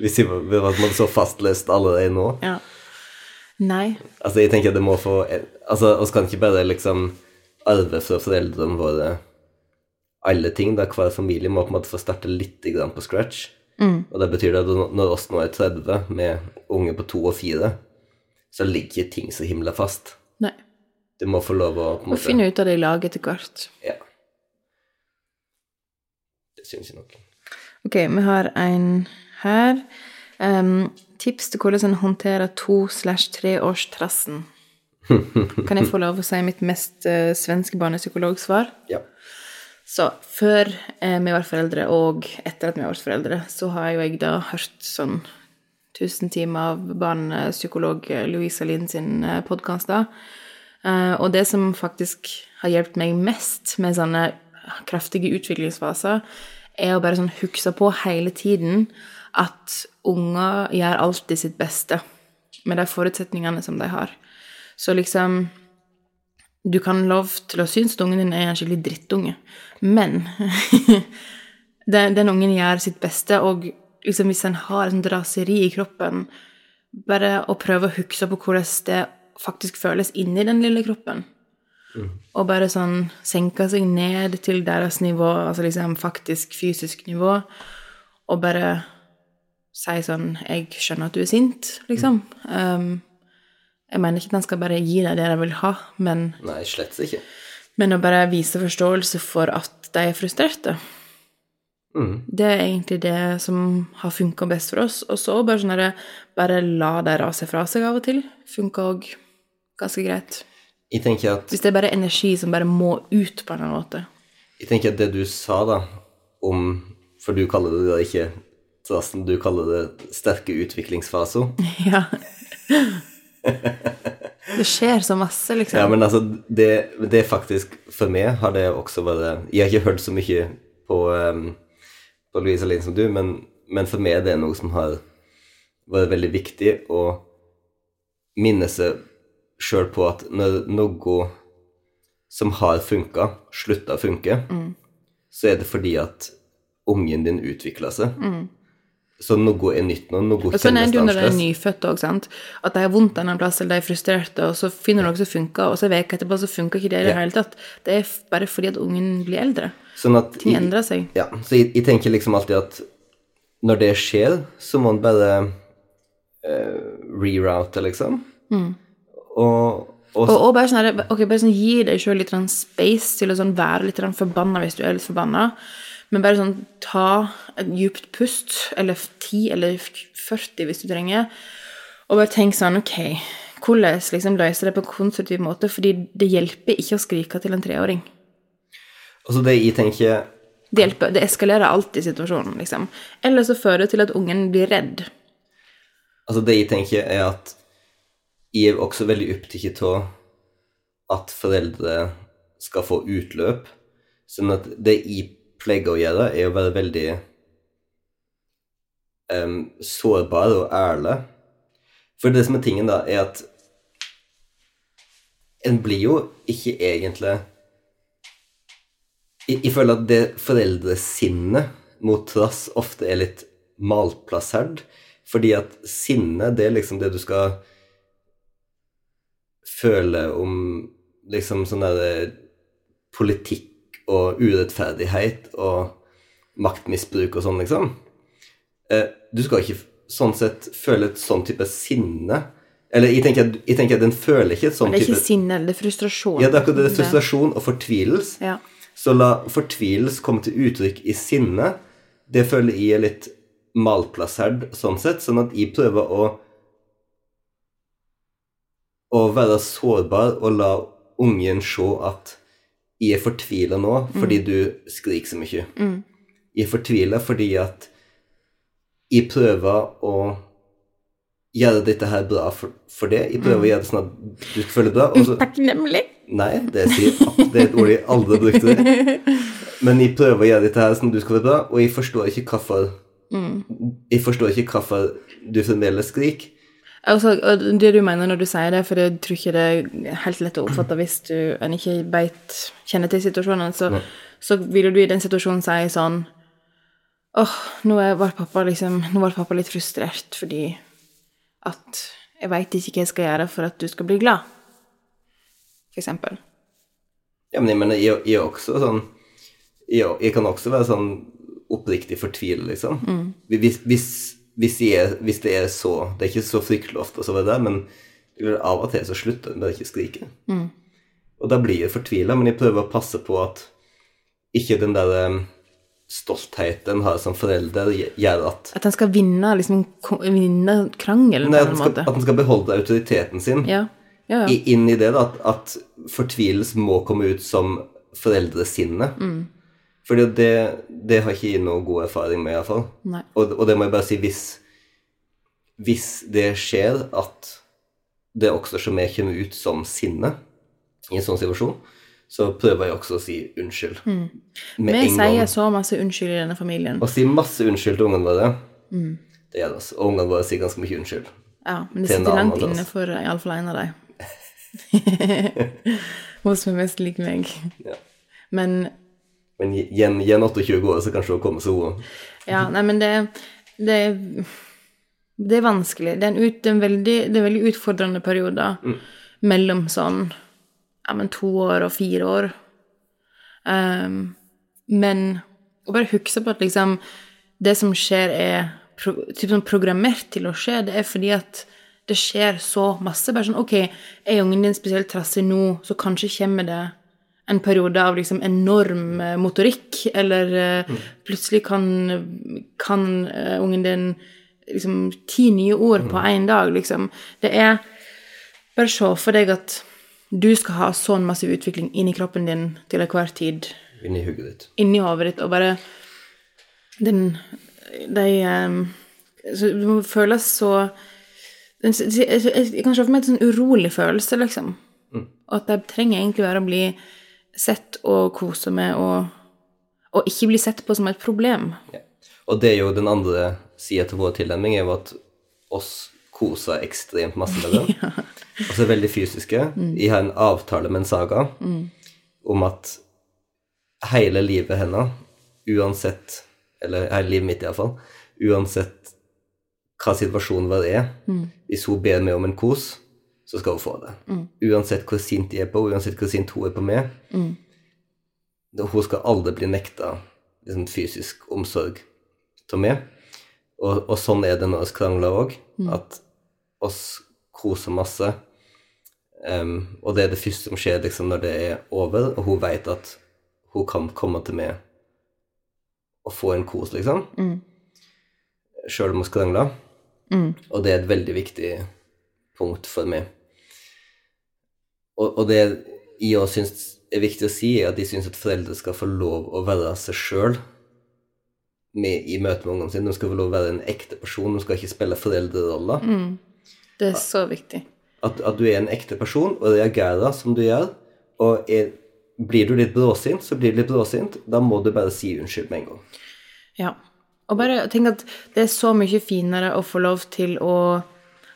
Hvis man hadde så fastløst allerede nå? ja. Nei. Altså, jeg tenker det må få Altså, oss kan ikke bare liksom arve fra foreldrene våre alle ting, da hver familie må på en måte få starte litt grann på scratch. Og det betyr at når oss nå er 30, med unge på to og fire, så ligger ikke ting så himla fast. Nei. Du må få lov å på en Å Og finne ut av det i lag etter hvert. Ja. Det syns jeg nok. Ok, vi har en her. Um, tips til hvordan en håndterer to slash treårstrassen. Kan jeg få lov å si mitt mest uh, svenske barnepsykologsvar? Ja. Så før eh, vi var foreldre, og etter at vi vært foreldre, så har jo jeg da hørt sånn 1000 timer av barnepsykolog Louisa Lind sin podkast. Og det som faktisk har hjulpet meg mest med sånne kraftige utviklingsfaser, er å bare sånn huske på hele tiden at unger gjør alltid sitt beste med de forutsetningene som de har. Så liksom Du kan lov til å synes at ungen din er en skikkelig drittunge, men den, den, ungen gjør sitt beste, og liksom hvis en har et raseri i kroppen, bare å prøve å huske på hvordan det faktisk føles inni den lille kroppen. Mm. Og bare sånn senke seg ned til deres nivå, altså liksom faktisk fysisk nivå, og bare si sånn 'Jeg skjønner at du er sint', liksom. Um, jeg mener ikke at han skal bare gi deg det de vil ha, men Nei, slett ikke. Men å bare vise forståelse for at de er frustrerte. Mm. Det er egentlig det som har funka best for oss. Og så bare sånn at bare la dem rase fra seg av og til. Funka òg ganske greit. Jeg tenker at Hvis det er bare energi som bare må ut på en eller annen måte. Jeg tenker at det du sa, da, om For du kaller det da ikke trassen, du kaller det sterke utviklingsfaser. Ja. det skjer så masse, liksom. Ja, men altså, det, det faktisk For meg har det også vært Jeg har ikke hørt så mye på, um, på Louise Aline som du, men, men, for meg det er noe som har vært veldig viktig å minne seg sjøl på at når noe som har funka, slutter å funke, mm. så er det fordi at ungen din utvikler seg. Mm. Så noe er nytt nå, noe kjennes annerledes. Sånn er det jo når de er nyfødte òg, sant. At de har vondt en plass, eller de er frustrerte, og så finner de noe som funker, og så en uke etterpå så funker ikke det i det ja. hele tatt. Det er bare fordi at ungen blir eldre. Sånn at Ting endrer seg. Ja, så jeg, jeg, tenker liksom alltid at når det skjer, så må en bare uh, reroute, liksom. Mm. Og og, og, og, bare sånn, okay, bare sånn gi deg sjøl litt space til å sånn være litt forbanna hvis du er litt forbanna. Men bare sånn ta et djupt pust, eller 10 eller 40 hvis du trenger, og bare tenk sånn Ok, hvordan liksom løser det på en konstruktiv måte? Fordi det hjelper ikke å skrike til en treåring. Altså det jeg tenker Det hjelper, det eskalerer alltid situasjonen, liksom. Eller så fører det til at ungen blir redd. Altså det jeg tenker, er at jeg er også veldig opptatt av at foreldre skal få utløp. Sånn at det jeg pleier å gjøre, er å være veldig um, sårbar og ærlig. For det som er tingen, da, er at en blir jo ikke egentlig Jeg, føler at det foreldresinnet mot trass ofte er litt malplassert. Fordi at sinne, det er liksom det du skal føle om liksom sånn derre politikk og urettferdighet og maktmisbruk og sånn, liksom. Eh, du skal ikke sånn sett føle et sånn type sinne. Eller jeg tenker, jeg tenker at den føler ikke et sånn type Det er ikke sinne, det er frustrasjon. Ja, det er akkurat det. er frustrasjon og fortvilelse. Ja. Så la fortvilelse komme til uttrykk i sinne. Det føler jeg er litt malplassert sånn sett, sånn at jeg prøver å å være sårbar og la ungen se at jeg er fortvila nå fordi mm. du skriker så mye. Mm. Jeg er fortvila fordi at jeg prøver å gjøre dette her bra for, for det. Jeg prøver mm. å gjøre det sånn at du føler det bra. Og så, Takknemlig. Nei, det, sier, det er et ord jeg aldri har brukt. Det. Men jeg prøver å gjøre dette her sånn at du skal være bra, og jeg forstår ikke hvorfor mm. Jeg forstår ikke hvorfor du fremdeles skriker. Altså, det du mener når du sier det, for jeg tror ikke det er helt lett å oppfatte hvis du en ikke beit kjenner til situasjonen, så, så vil du i den situasjonen si sånn åh, oh, nå liksom, nå var pappa litt frustrert fordi at jeg veit ikke hva jeg skal gjøre for at du skal bli glad, for eksempel. Ja, men jeg mener, jeg, jeg også sånn jeg, jeg, kan også være sånn oppriktig fortvilet, liksom. Mm. Hvis, hvis hvis, de er, hvis, det er så Det er ikke så fryktelig ofte, så det, men av og til så slutter den bare ikke å skrike. Mm. Og da blir jeg fortvila, men jeg prøver å passe på at ikke den der stoltheten en har som forelder, gjør at At en skal vinne, liksom, vinne krangelen Nei, på en måte? At skal beholde autoriteten sin. Ja. Ja, ja. inn i det, da, at, at fortvilelse må komme ut som foreldresinne. Mm. Fordi det, det har ikke jeg noe god erfaring med, iallfall. Og, og det må jeg bare si hvis hvis det skjer at det også som jeg kommer ut som sinne i en sånn situasjon, så prøver jeg også å si unnskyld. Med Vi sier så masse unnskyld i denne familien. Å si masse unnskyld til ungene våre, Mm. det gjør det. altså. Og ungene våre sier ganske mye unnskyld. Ja, men det sitter langt inne for iallfall en av dem. Hun som er mest lik meg. Ja. Men Men igjen, gi en gi en 28 år, så kanskje hun kommer så hun Ja, nei, men det, det, det er vanskelig. Det er en, ut, det en veldig, det er veldig utfordrende perioder mellom sånn ja, men to år og fire år. Um, men å bare huske på at liksom det som skjer, er pro, typ sånn programmert til å skje. Det er fordi at det skjer så masse. Bare sånn OK, er ungen din spesielt trassig nå, så kanskje kommer det en periode av liksom enorm eh, motorikk, eller mm. plutselig kan, kan eh, ungen din liksom ti nye ord på én dag, liksom. Det er Bare se for deg at du skal ha sånn massiv utvikling inni kroppen din til enhver tid, inni hodet ditt. inni hodet ditt, og bare den De um, Det må føles så den, jeg, kan se for meg en sånn urolig følelse, liksom. Og at de trenger egentlig bare å bli sett og kose med, og, og ikke bli sett på som et problem. Ja. Og det er jo den andre sida til vår tilnærming, er jo at oss koser ekstremt masse med dem. ja. så er veldig fysiske. Jeg har en avtale med en saga om at hele livet hennes, uansett Eller hele livet mitt, iallfall. Uansett hva situasjonen vår er, hvis hun ber meg om en kos, så skal hun få det. Uansett hvor sint de er på, uansett hvor sint hun er på meg. Mm. Hun skal aldri bli nekta liksom, fysisk omsorg av meg. Og, og sånn er det når vi krangler òg, at oss koser masse. Um, og det er det første som skjer liksom, når det er over, og hun vet at hun kan komme til meg og få en kos, liksom. Mm. Sjøl om hun krangler. Mm. Og det er et veldig viktig punkt for meg. Og, og det jeg òg syns er viktig å si, er at de syns at foreldre skal få lov å være seg sjøl i møte med ungene sine. De skal få lov å være en ekte person, de skal ikke spille foreldreroller. Det er så viktig. At, at du er en ekte person og reagerer som du gjør. Og er, blir du litt bråsint, så blir du litt bråsint. Da må du bare si unnskyld med en gang. Ja. Og bare tenk at det er så mye finere å få lov til å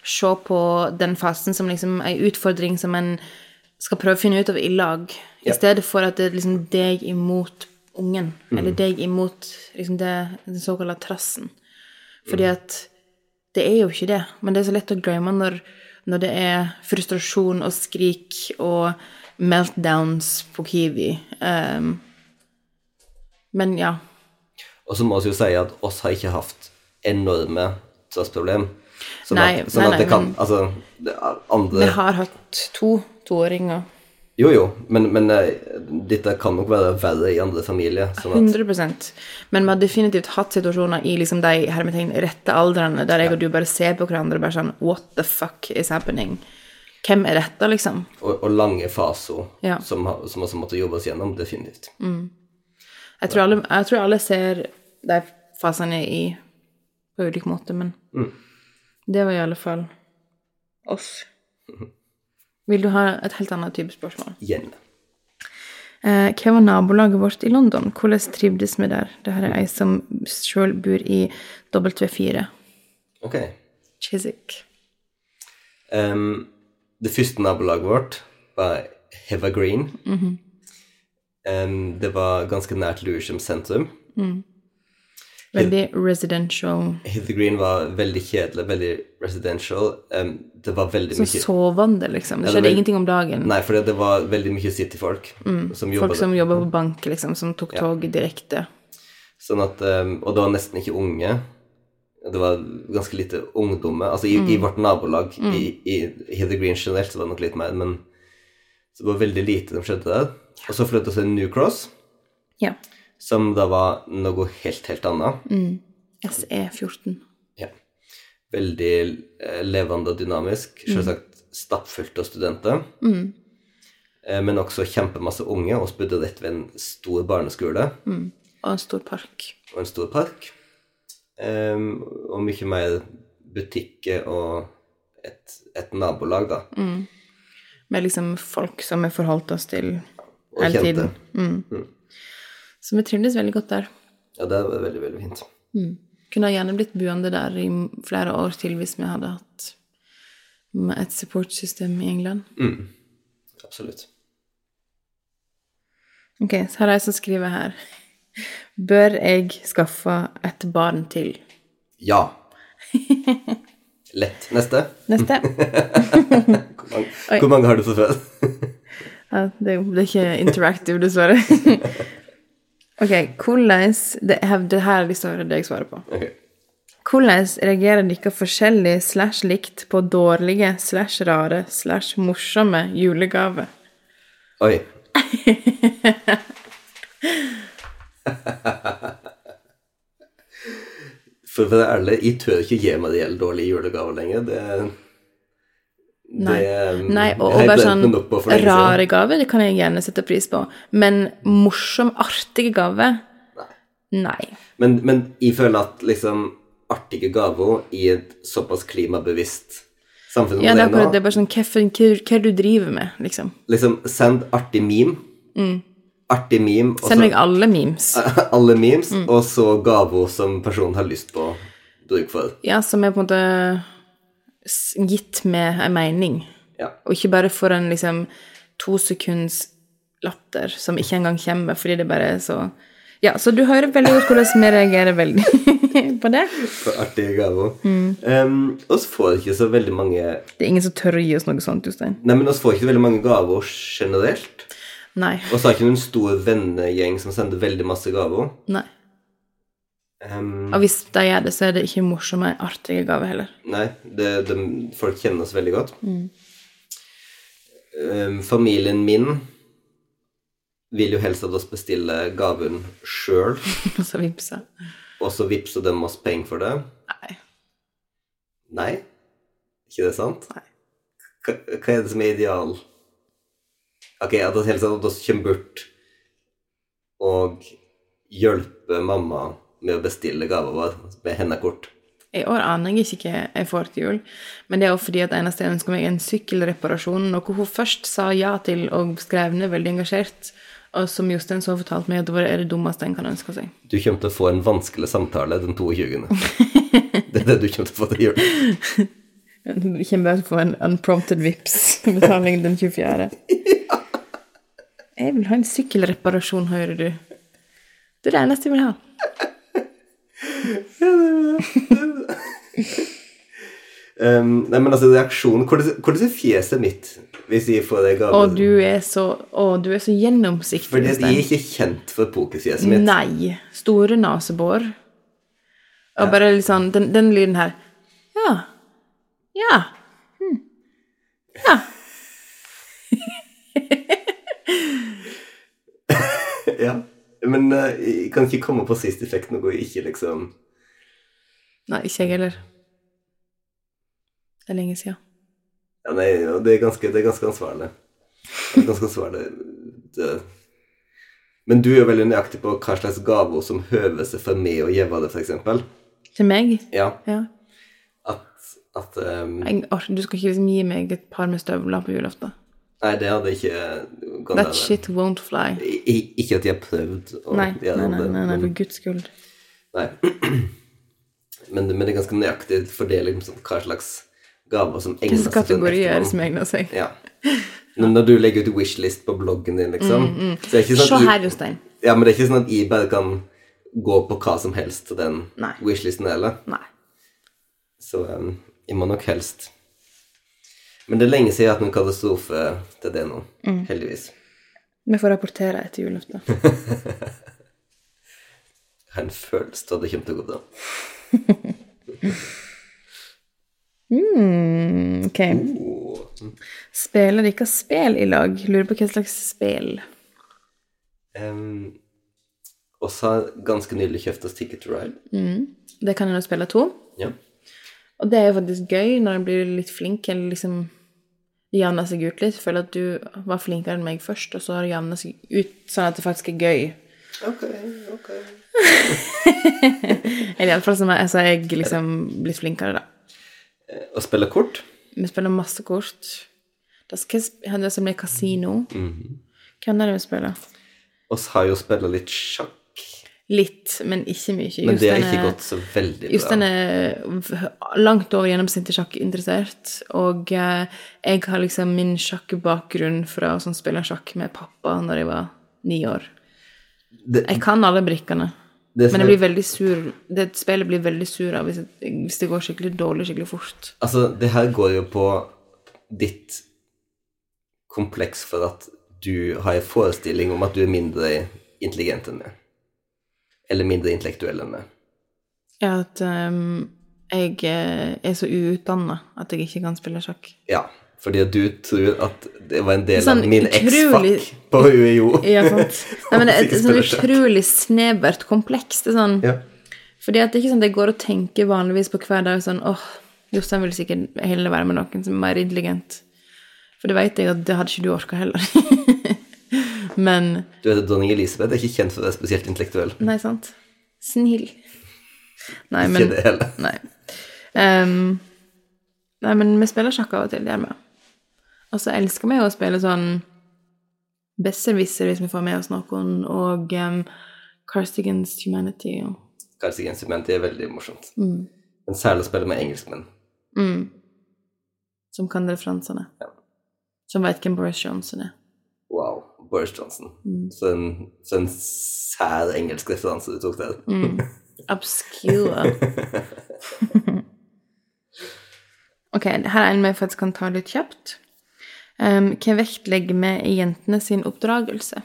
se på den fasen som liksom ei utfordring som en skal prøve å finne ut av i lag, i Ja. stedet for at det er liksom deg imot ungen, eller deg imot liksom det, den såkalte trassen. Fordi at det er jo ikke det, men det er så lett å glemme når, når det er frustrasjon og skrik og meltdowns på Kiwi. Um, men ja. Og så må vi jo si at oss har ikke hatt enorme trassproblem. Sånn, Nei, at, sånn nei, at det nei, kan Altså, det andre Vi har hatt to toåringer. Jo, jo, men, men eh, dette kan nok være verre i andre familier. Sånn at, 100% Men vi har definitivt hatt situasjoner i liksom de hermetegn rette aldrene der jeg og du bare ser på hverandre og bare sånn What the fuck is happening? Hvem er dette, liksom? og, og lange faser Ja. som, som også måtte jobbes gjennom, definitivt. Jeg tror alle, jeg tror alle ser de fasene i på ulik måte, men det var i alle fall oss. Vil du ha et helt annet type spørsmål? Gjerne. Eh, hva var nabolaget vårt i London? Hvordan trivdes vi der? Det her er ei som sjøl bor i W4. Ok. Chiswick. Um, det første nabolaget vårt var Heva Green. Em, det var ganske nært Lewisham sentrum. Veldig residential. Heather Green var veldig kjedelig, veldig residential. Um, det var veldig Sånn mye sovende, liksom. Det Ja, det skjedde vil- ingenting om dagen. Nei, for det var veldig mye cityfolk som Folk som jobba på bank, liksom, som tok Ja. tog direkte. Sånn at, um, og det var nesten ikke unge. Det var ganske lite ungdommer. Altså i, i vårt nabolag, i, i Heather Green generelt, så var det nok litt mer, men så det var veldig lite som skjedde der. Og så flyttet vi til New Cross, Ja. Som da var noe helt, helt annet. SE14. Ja. Veldig eh, levende og dynamisk. Selvsagt stappfullt av studenter. Mm. men også kjempemasse unge, Vi bodde rett ved en stor barneskole. Og en stor park. og en stor park. Um, og mye mer butikker og et, et nabolag, da. Med liksom folk som vi forholdt oss til Og hele kjente. tiden. Mm. Så vi trivdes veldig godt der. Ja, det var veldig, veldig fint. Kunne ha gjerne blitt buende der i flere år til hvis vi hadde hatt et supportsystem i England. Mm. Absolutt. Ok, så har jeg som skriver her. Bør jeg skaffe et barn til? Ja. Lett. Neste. Neste. Hvor mange, hvor mange har du for født? Ja, det, det er ikke interactive, dessverre. ok, hvordan Det, det her er de står det jeg svarer på. Okay. Hvordan reagerer dere forskjellig slash likt på dårlige slash rare slash morsomme julegaver? Oi. For å være ærlig, jeg tør ikke gi meg de hele dårlige julegaver lenger. Det, Nei. det Nei, og, og bare sånn rare gaver, det kan jeg gjerne sette pris på. Men morsom, artige gaver Nei. Men, men jeg føler at liksom artige gaver i et såpass klimabevisst samfunn som Ja, det er nå det. er bare sånn, hva, hva, du driver med, liksom? Liksom, send artig meme. Artig meme, og Mm. Send meg alle memes. alle memes, Mm. og så gaver som personen har lyst på bruk for. Ja, som er på en måte gitt med en mening. Ja. Og ikke bare for en liksom to sekunds latter som ikke engang kommer, fordi det bare er så Ja, så du hører veldig godt hvordan vi reagerer veldig på det. For artige gaver. Mm. Um, oss får ikke så veldig mange Det er ingen som tør å gi oss noe sånt, Jostein. Nei, men oss får ikke så veldig mange gaver generelt. Nei. Og så har ikke noen stor vennegjeng som sender veldig masse gaver. Nei. Um, Og hvis de gjør det, så er det ikke morsomme, artige gaver heller. Nei, det, de, folk kjenner oss veldig godt. Mm. Um, familien min vil jo helst at oss bestiller gaven sjøl, Og så vippsa. og så vippser de oss penger for det. Nei. Nei? Ikke det sant? Nei. Hva, hva er det som er ideal? Ok, at oss helst at oss kommer bort og hjelper mamma med å bestille gaver med hendekort. I år aner jeg ikke hva jeg får til jul, men det er jo fordi at eneste jeg ønsker meg, er en sykkelreparasjon, noe hun først sa ja til og skrev ned veldig engasjert, og som Jostein så fortalte meg at det var det dummeste en kan ønske seg. Du kommer til å få en vanskelig samtale den 22. Det er det du kommer til å få til jul. Du kommer bare til å få en unprompted vips-betaling den 24. Jeg vil ha en sykkelreparasjon, hører du. Det er det eneste jeg vil ha. Um, nei, men altså, reaksjonen Hvordan hvordan er fjeset mitt hvis de får det gave? Å, du er så, å, du er så gjennomsiktig, Fordi de er ikke kjent for pokerfjeset mitt. Nei. Store nesebor. Og bare litt sånn Den, den lyden her. Ja. Ja. Hm. Ja. Ja. Men eh, jeg kan ikke komme på sist effekt noe jeg ikke liksom Nei, ikke jeg heller. Det er lenge siden. Ja, nei, det er ganske, det er ganske ansvarlig. Det er ganske ansvarlig. Det. Men du er jo veldig nøyaktig på hva slags gaver som høver seg for meg å gjøre det, eksempel. Til meg? Ja, Ja. at, at um, Jeg, du skal ikke liksom gi meg et par med støvler på julaften. Nei, det hadde ikke gått That shit won't fly. I- Ikke at jeg har prøvd Nei, nei, nei, nei, nei, for guds skyld. Nei. Men, men det er ganske nøyaktig fordeling på sånn hva slags gaver som egner seg for kategorier er som egner seg? Ja. Når du legger ut wishlist på bloggen din, liksom så er ikke sånn Se her, Jostein. ja, men det er ikke sånn at jeg bare kan gå på hva som helst til den Nei. wishlisten heller. Nei. Så um, jeg må nok helst Men det er lenge siden jeg har hatt noen katastrofe til det nå. Mm. Heldigvis. Vi får rapportere etter julaften. Jeg har en følelse av at det kommer til å gå bra. Mm, ok. Oh. Spiller dere spill i lag? Lurer på hva slags spill. Um, oss har ganske nylig kjøpt oss Ticket to Ride. Det kan en jo spille to. Ja. Og det er jo faktisk gøy når en blir litt flink, eller liksom jevner seg ut litt. Føler at du var flinkere enn meg først, og så har det jevna seg ut sånn at det faktisk er gøy. Ok, ok. Eller iallfall som jeg, altså, jeg liksom blitt flinkere, da. Eh, Å spille kort? Vi spiller masse kort. Det sp- det som blir kasino. Hvem er det vi spiller? oss har jo spilt litt sjakk, Litt, men ikke mye. men det har ikke gått så veldig Jostein bra. er langt over gjennomsnittet sjakkinteressert, og eh, jeg har liksom min sjakkbakgrunn fra å sånn, spille sjakk med pappa når jeg var ni år. Det, Jeg kan alle brikkene, men jeg blir veldig sur Det spillet blir veldig sur av hvis, hvis det går skikkelig dårlig skikkelig fort. Altså, det her går jo på ditt kompleks for at du har en forestilling om at du er mindre intelligent enn meg. Eller mindre intellektuell enn meg. Ja, at um, jeg eh, er så uutdanna at jeg ikke kan spille sjakk. Ja, fordi at du tror at det var en del Sånn av min utrolig- X-fac på UiO. Ja, sant. Nei, men det er et sånn utrolig snevert kompleks. Det er sånn Ja. Fordi at det er ikke sånn at jeg går og tenker vanligvis på hver dag sånn åh, Jostein vil sikkert heller være med noen som er mer intelligent. For det vet jeg at det hadde ikke du orka heller. Men Du vet at dronning Elisabeth er ikke kjent for å være spesielt intellektuell. Nei, sant? Snill. Nei, Ikke det heller. Nei. Um, nei, men vi spiller sjakk av og til, det gjør vi. Og så elsker vi jo å spille sånn besserwisser hvis vi får med oss noen, og um, Carstigans Humanity og Cars Against Humanity er veldig morsomt. mm, Men særlig å spille med engelskmenn. mm, Som kan referansene. Ja. Som veit hvem Boris Johnson er. Boris Johnson. Mm. Så en, så en sær engelsk referanse du tok der. Mm. Obscure. ok, her er en vi faktisk kan ta litt kjapt. Um, hva vektlegger vi i jentene sin oppdragelse?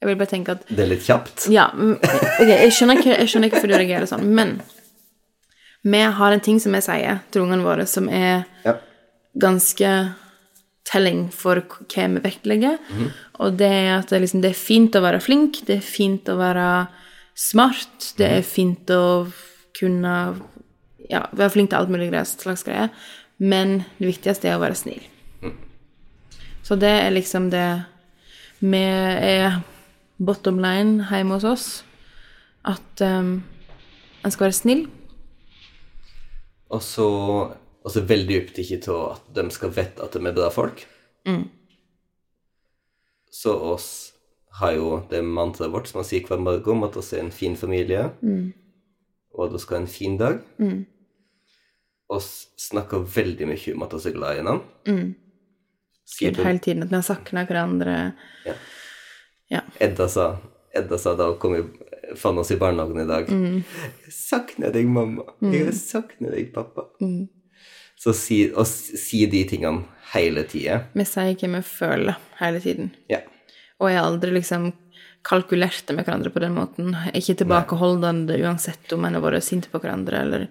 Jeg vil bare tenke at Det er litt kjapt. Ja, ok, jeg skjønner ikke, jeg skjønner ikke hvorfor du reagerer sånn, men vi har en ting som vi sier til ungene våre, som er Ja. ganske telling for hva vi vektlegger. Og det er at det, liksom, det er fint å være flink, det er fint å være smart, det er fint å kunne ja, være flink til alt mulig slags greier, men det viktigste er å være snill. Så det er liksom det Vi er bottom line hjemme hos oss. At um, en skal være snill. Og så og så veldig opptatt av at de skal vite at de er bra folk. Mm. Så oss har jo det mantraet vårt som man sier hver morgen, om at oss er en fin familie, Mm. og at vi skal ha en fin dag. oss snakker veldig mye om at vi er glad i hverandre. Mm. Gud, hele tiden at vi har savna hverandre. Ja. Ja. Edda sa, Edda sa da hun kom i, fant oss i barnehagen i dag Mm. Savner deg, mamma. Jeg savner deg, pappa.' Mm. Så si, og si de tingene hele tida. Vi sier hva vi føler hele tiden. Ja. Og jeg har aldri liksom kalkulert det med hverandre på den måten. Ikke tilbakeholdende uansett om en har vært sint på hverandre eller,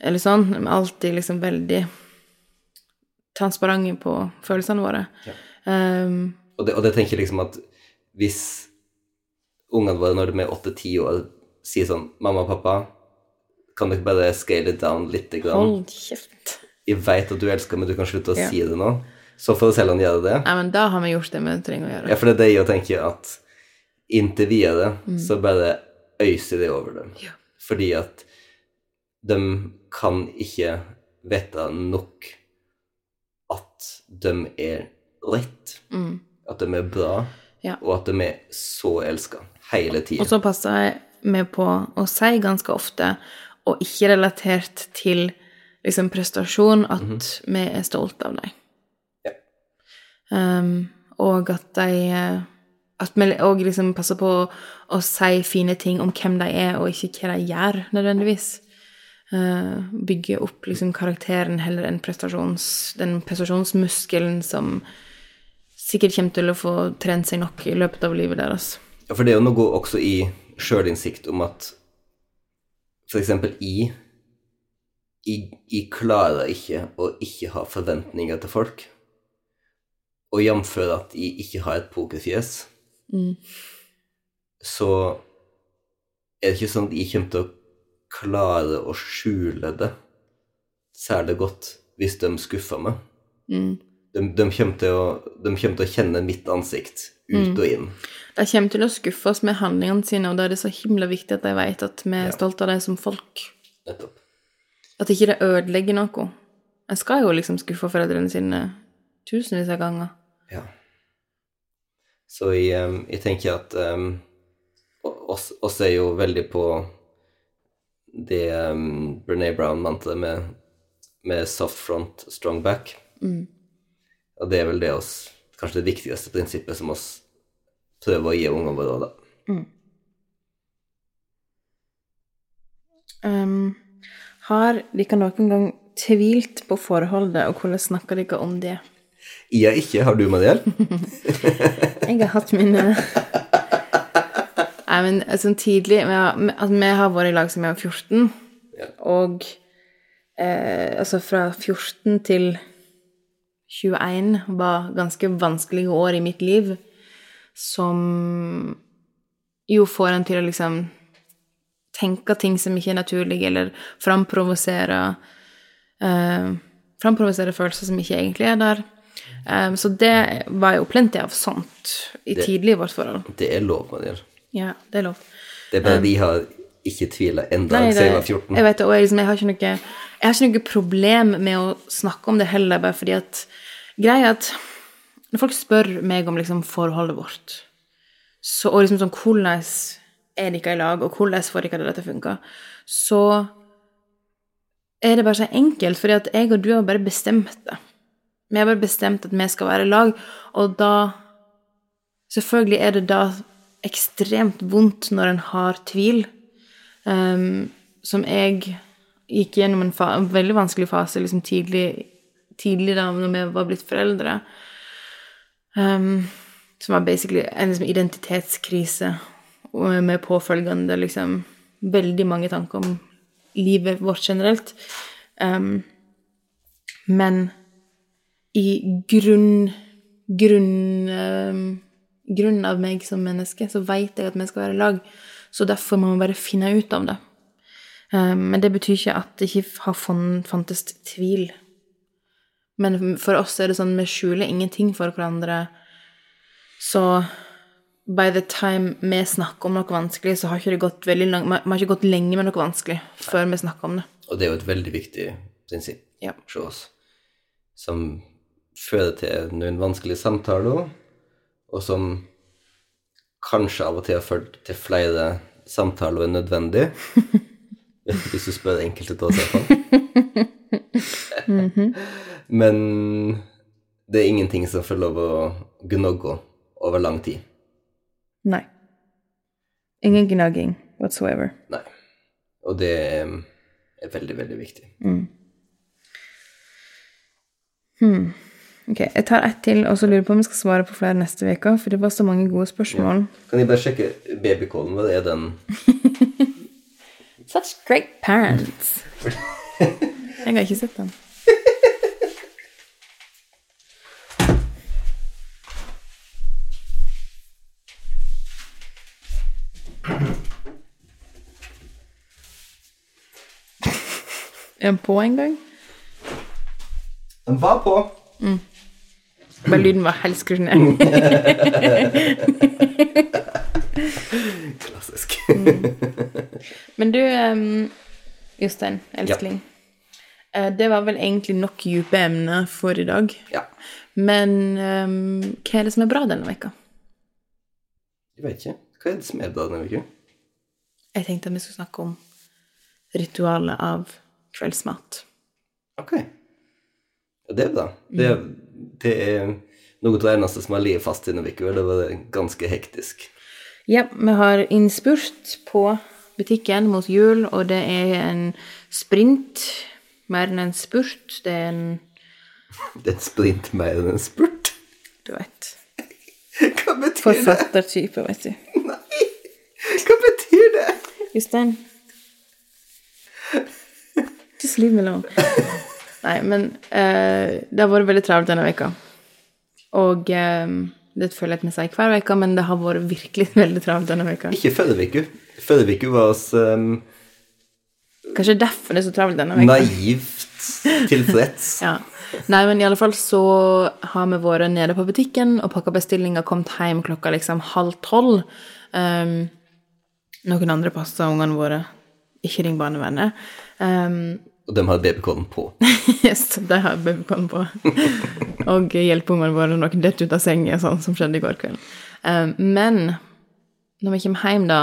eller sånn. Men alltid liksom veldig transparente på følelsene våre. Um, Og det, og det tenker jeg liksom at hvis ungene våre når de er åtte-ti år, sier sånn 'Mamma og pappa, kan dere bare scale it down lite grann?' hold kjeft. Jeg veit at du elsker meg, du kan slutte å Ja. si det nå. Så får Selland gjøre det. Nei, men da har vi gjort det vi trenger å gjøre. Ja, for det er det jeg tenker at inntil videre Mm. så bare øyser de over dem. Ja. Fordi at de kan ikke vite nok at de er rett, Mm. at de er bra, Ja. og at de er så elska hele tida. Og så passer jeg med på å si ganske ofte, og ikke relatert til liksom prestasjon, at vi er stolt av dem. Ja. Um, og at de At vi òg liksom passer på å, å si fine ting om hvem de er, og ikke hva de gjør, nødvendigvis. Uh, bygge opp liksom karakteren heller enn prestasjons, den prestasjonsmuskelen som sikkert kommer til å få trent seg nok i løpet av livet deres. Ja, for det er jo noe også i sjølinnsikt om at eksempel jeg, jeg Jeg klarer ikke å ikke ha forventninger til folk. Og jf. at jeg ikke har et pokerfjes, Mm. så er det ikke sånn at jeg kommer til å klare å skjule det særlig godt hvis de skuffer meg. Mm. De, de, kommer å, de kommer til å kjenne mitt ansikt ut og inn. De kommer til å skuffe oss med handlingene sine, og da er det så himla viktig at de vet at vi er Ja. stolte av dem som folk. Nettopp. At ikke det ødelegger noe. En skal jo liksom skuffe foreldrene sine tusenvis av ganger. Ja. Så jeg, jeg tenker at um, oss, oss er jo veldig på det um, Brené Brown mente med, med soft front, strong back. Og det er vel det oss, kanskje det viktigste prinsippet som oss prøver å gi ungene våre. da. Um, har dere noen gang tvilt på forholdet, og hvordan snakker dere om det? Jeg ikke. Har du, Mariell? Jeg har hatt mine Nei, men sånn tidlig vi har, altså, vi har vært i lag siden jeg var 14, Ja. og eh, altså fra 14 til 21 var ganske vanskelige år i mitt liv, som jo får en til å liksom tenke ting som ikke er naturlige, eller framprovosere eh, Framprovosere følelser som ikke egentlig er der. Eh, så det var jo plenty av sånt i Det- tidlig i vårt forhold. Det er lov, Mariell. Ja, det er lov. Det er bare vi har ikke tvile enda Nei, siden jeg var 14. jeg vet det, og jeg, liksom, jeg, har ikke noe, jeg har ikke noe problem med å snakke om det heller, bare fordi at Greia er at når folk spør meg om liksom forholdet vårt, så, og liksom sånn hvordan er dere i lag, og hvordan får dere det til å funke, så er det bare så enkelt, fordi at jeg og du har bare bestemt det. Vi har bare bestemt at vi skal være i lag, og da Selvfølgelig er det da ekstremt vondt når en har tvil, um, som jeg gikk gjennom en, en veldig vanskelig fase liksom tidlig, tidlig da når vi var blitt foreldre. Um, som var basically en liksom, identitetskrise med påfølgende liksom veldig mange tanker om livet vårt generelt. Um, men i grunn grunn um, grunn av meg som menneske, så vet jeg at vi skal være i lag. Så derfor må vi bare finne ut av det. Um, men det betyr ikke at det ikke har fantes tvil. Men for oss er det sånn vi skjuler ingenting for hverandre. Så by the time vi snakker om noe vanskelig, så har ikke det gått veldig lang, vi har ikke gått lenge med noe vanskelig før vi snakker om det. Og det er jo et veldig viktig prinsipp Ja. hos oss, som fører til noen vanskelige samtaler, og som kanskje av og til har ført til flere samtaler enn nødvendig, hvis du spør enkelte til oss se fall. Men det er ingenting som får lov å gnogge over lang tid. Nei. Ingen gnagging whatsoever. Nei. Og det er veldig, veldig viktig. Ok, jeg tar ett til, og så lurer på om jeg skal svare på flere neste uke, for det var så mange gode spørsmål. Kan jeg bare sjekke babycallen? Hva er den? Such great parents. Jeg har ikke sett den. Er den på en gang? Den var på! Bare lyden var ned. Klassisk. Men du, Jostein, elskling. Ja. Det var vel egentlig nok dype emner for i dag. ja. Men um, hva er det som er bra denne veka? Jeg vet ikke. Hva er det som er bra denne uka? Jeg tenkte at vi skulle snakke om ritualet av kveldsmat. Ok. Ja, det er bra. Det, er- det er noe av det eneste som har ligget fast i noen uker. Det var ganske hektisk. Ja, vi har innspurt på butikken mot jul, og det er en sprint mer enn en spurt. Det er en Det er en sprint mer enn en spurt. Du vet Hva betyr? Forfattertype, vet du. Nei! Hva betyr det? Jostein. Just leave me alone. Nei, men eh, det har vært veldig travelt denne veka. Og eh, det føler jeg at vi sier hver uke, men det har vært virkelig veldig travelt denne veka. Ikke fødeuke. Fødeuke var oss um, Kanskje derfor det er så travelt denne veka. naivt tilfreds. Ja. Nei, men i alle fall så har vi vært nede på butikken og pakka bestillinger, kommet hjem klokka liksom halv tolv. Um, noen andre passer ungene våre. Ikke ring barnevernet. Um, Og de har babycallen på. Yes, de har babycallen på. og hjelpe ungene våre når noen detter ut av senga, sånn som skjedde i går kveld. Eh, men når vi kommer hjem, da,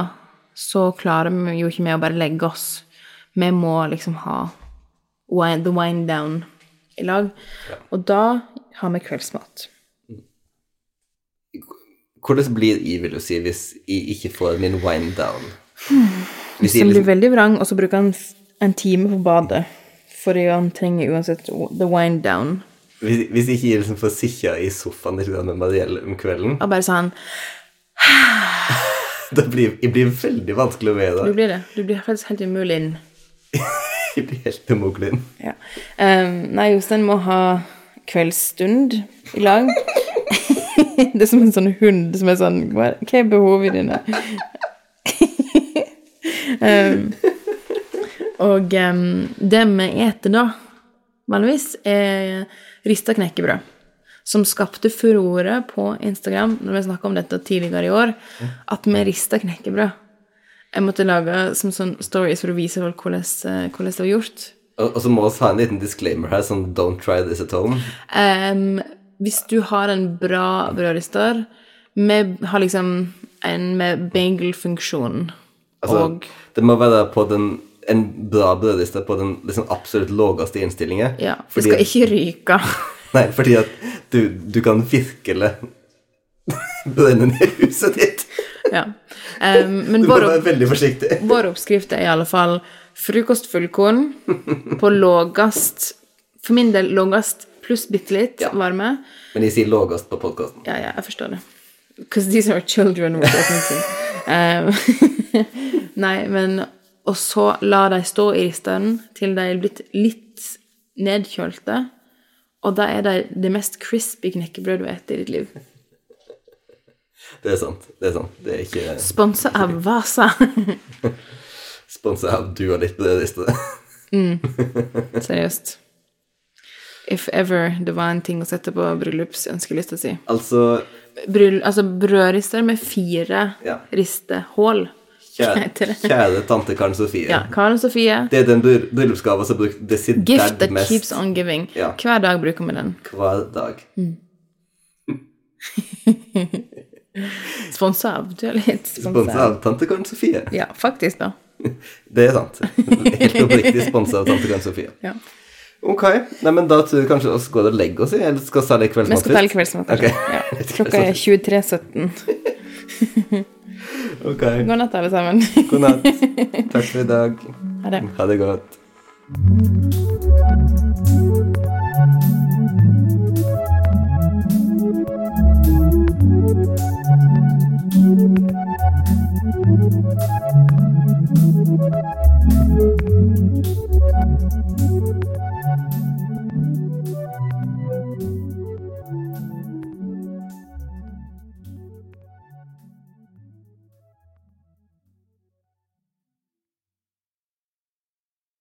så klarer vi jo ikke med å bare legge oss. Vi må liksom ha the wind down i lag. Og da har vi kveldsmat. Hvordan blir jeg, vil du si, hvis jeg ikke får min wind down? Hvis jeg liksom... blir veldig vrang, og så bruker han en time på badet. Fordi han trenger uansett the wind down. hvis, hvis ikke liksom får sitte i sofaen med Marielle om kvelden, Og bare sånn da blir jeg blir veldig vanskelig å være Du blir det. Du blir faktisk helt umulig inn. Jeg blir helt umulig. Ja. Um, nei, Jostein må ha kveldsstund i lag. det er som en sånn hund som er sånn hva er behovene dine? um, og um, det vi eter da, vanligvis, er rista knekkebrød. Som skapte furore på Instagram når vi snakka om dette tidligere i år. At vi rista knekkebrød. Jeg måtte lage som sånn stories for å vise folk hvordan, eh, hvordan det var gjort. Og, og så må vi ha en liten disclaimer her, sånn don't try this at home. Um, hvis du har en bra brødrister Vi har liksom en med bagel-funksjon Altså, og det må være på den, en bra brødliste på den liksom absolutt laveste innstillingen. Ja. du skal at- ikke ryke. Nei, fordi at du, du kan virkelig brenne ned huset ditt. ja. Um, men Du må være veldig forsiktig. vår oppskrift er i alle fall frokost fullkorn på lågest For min del lågest pluss bitte litt Ja. varme. Men de sier lavest på podkasten. Ja, ja, jeg forstår det. Because these are children we're talking to. Um, nei, men Og så la de stå i risteren til de er blitt litt nedkjølte. Og da er de det mest crispy knekkebrød du har spist i ditt liv. Det er sant. Det er sant. Det er ikke Sponsa av Vasa. sponsa av du og litt mm. Seriøst. If ever det var en ting å sette på bryllupsønskelista si. altså, Bryll, altså brødrister med fire Ja. ristehull. Kjære, kjære tante Karen Sofie. Ja, Karen Sofie. Det er den bryllupsgaven som er brukt Gift that mest keeps on giving. Ja. Hver dag bruker vi den. hver dag. Sponsa av du er litt Sponsa av tante Karen Sofie. Ja, faktisk, da. Det er sant. Helt oppriktig sponsa av tante Karen Sofie. Ja. Ok, Nei, men da tror jeg kanskje vi går og legger oss i, eller skal vi ta litt Vi kveldsmat skal telle kveldsmat. Okay. Ja. Klokka er 23.17. Ok. God natt, alle sammen. God natt. Takk for i dag. Ha det. Ha det godt. Thank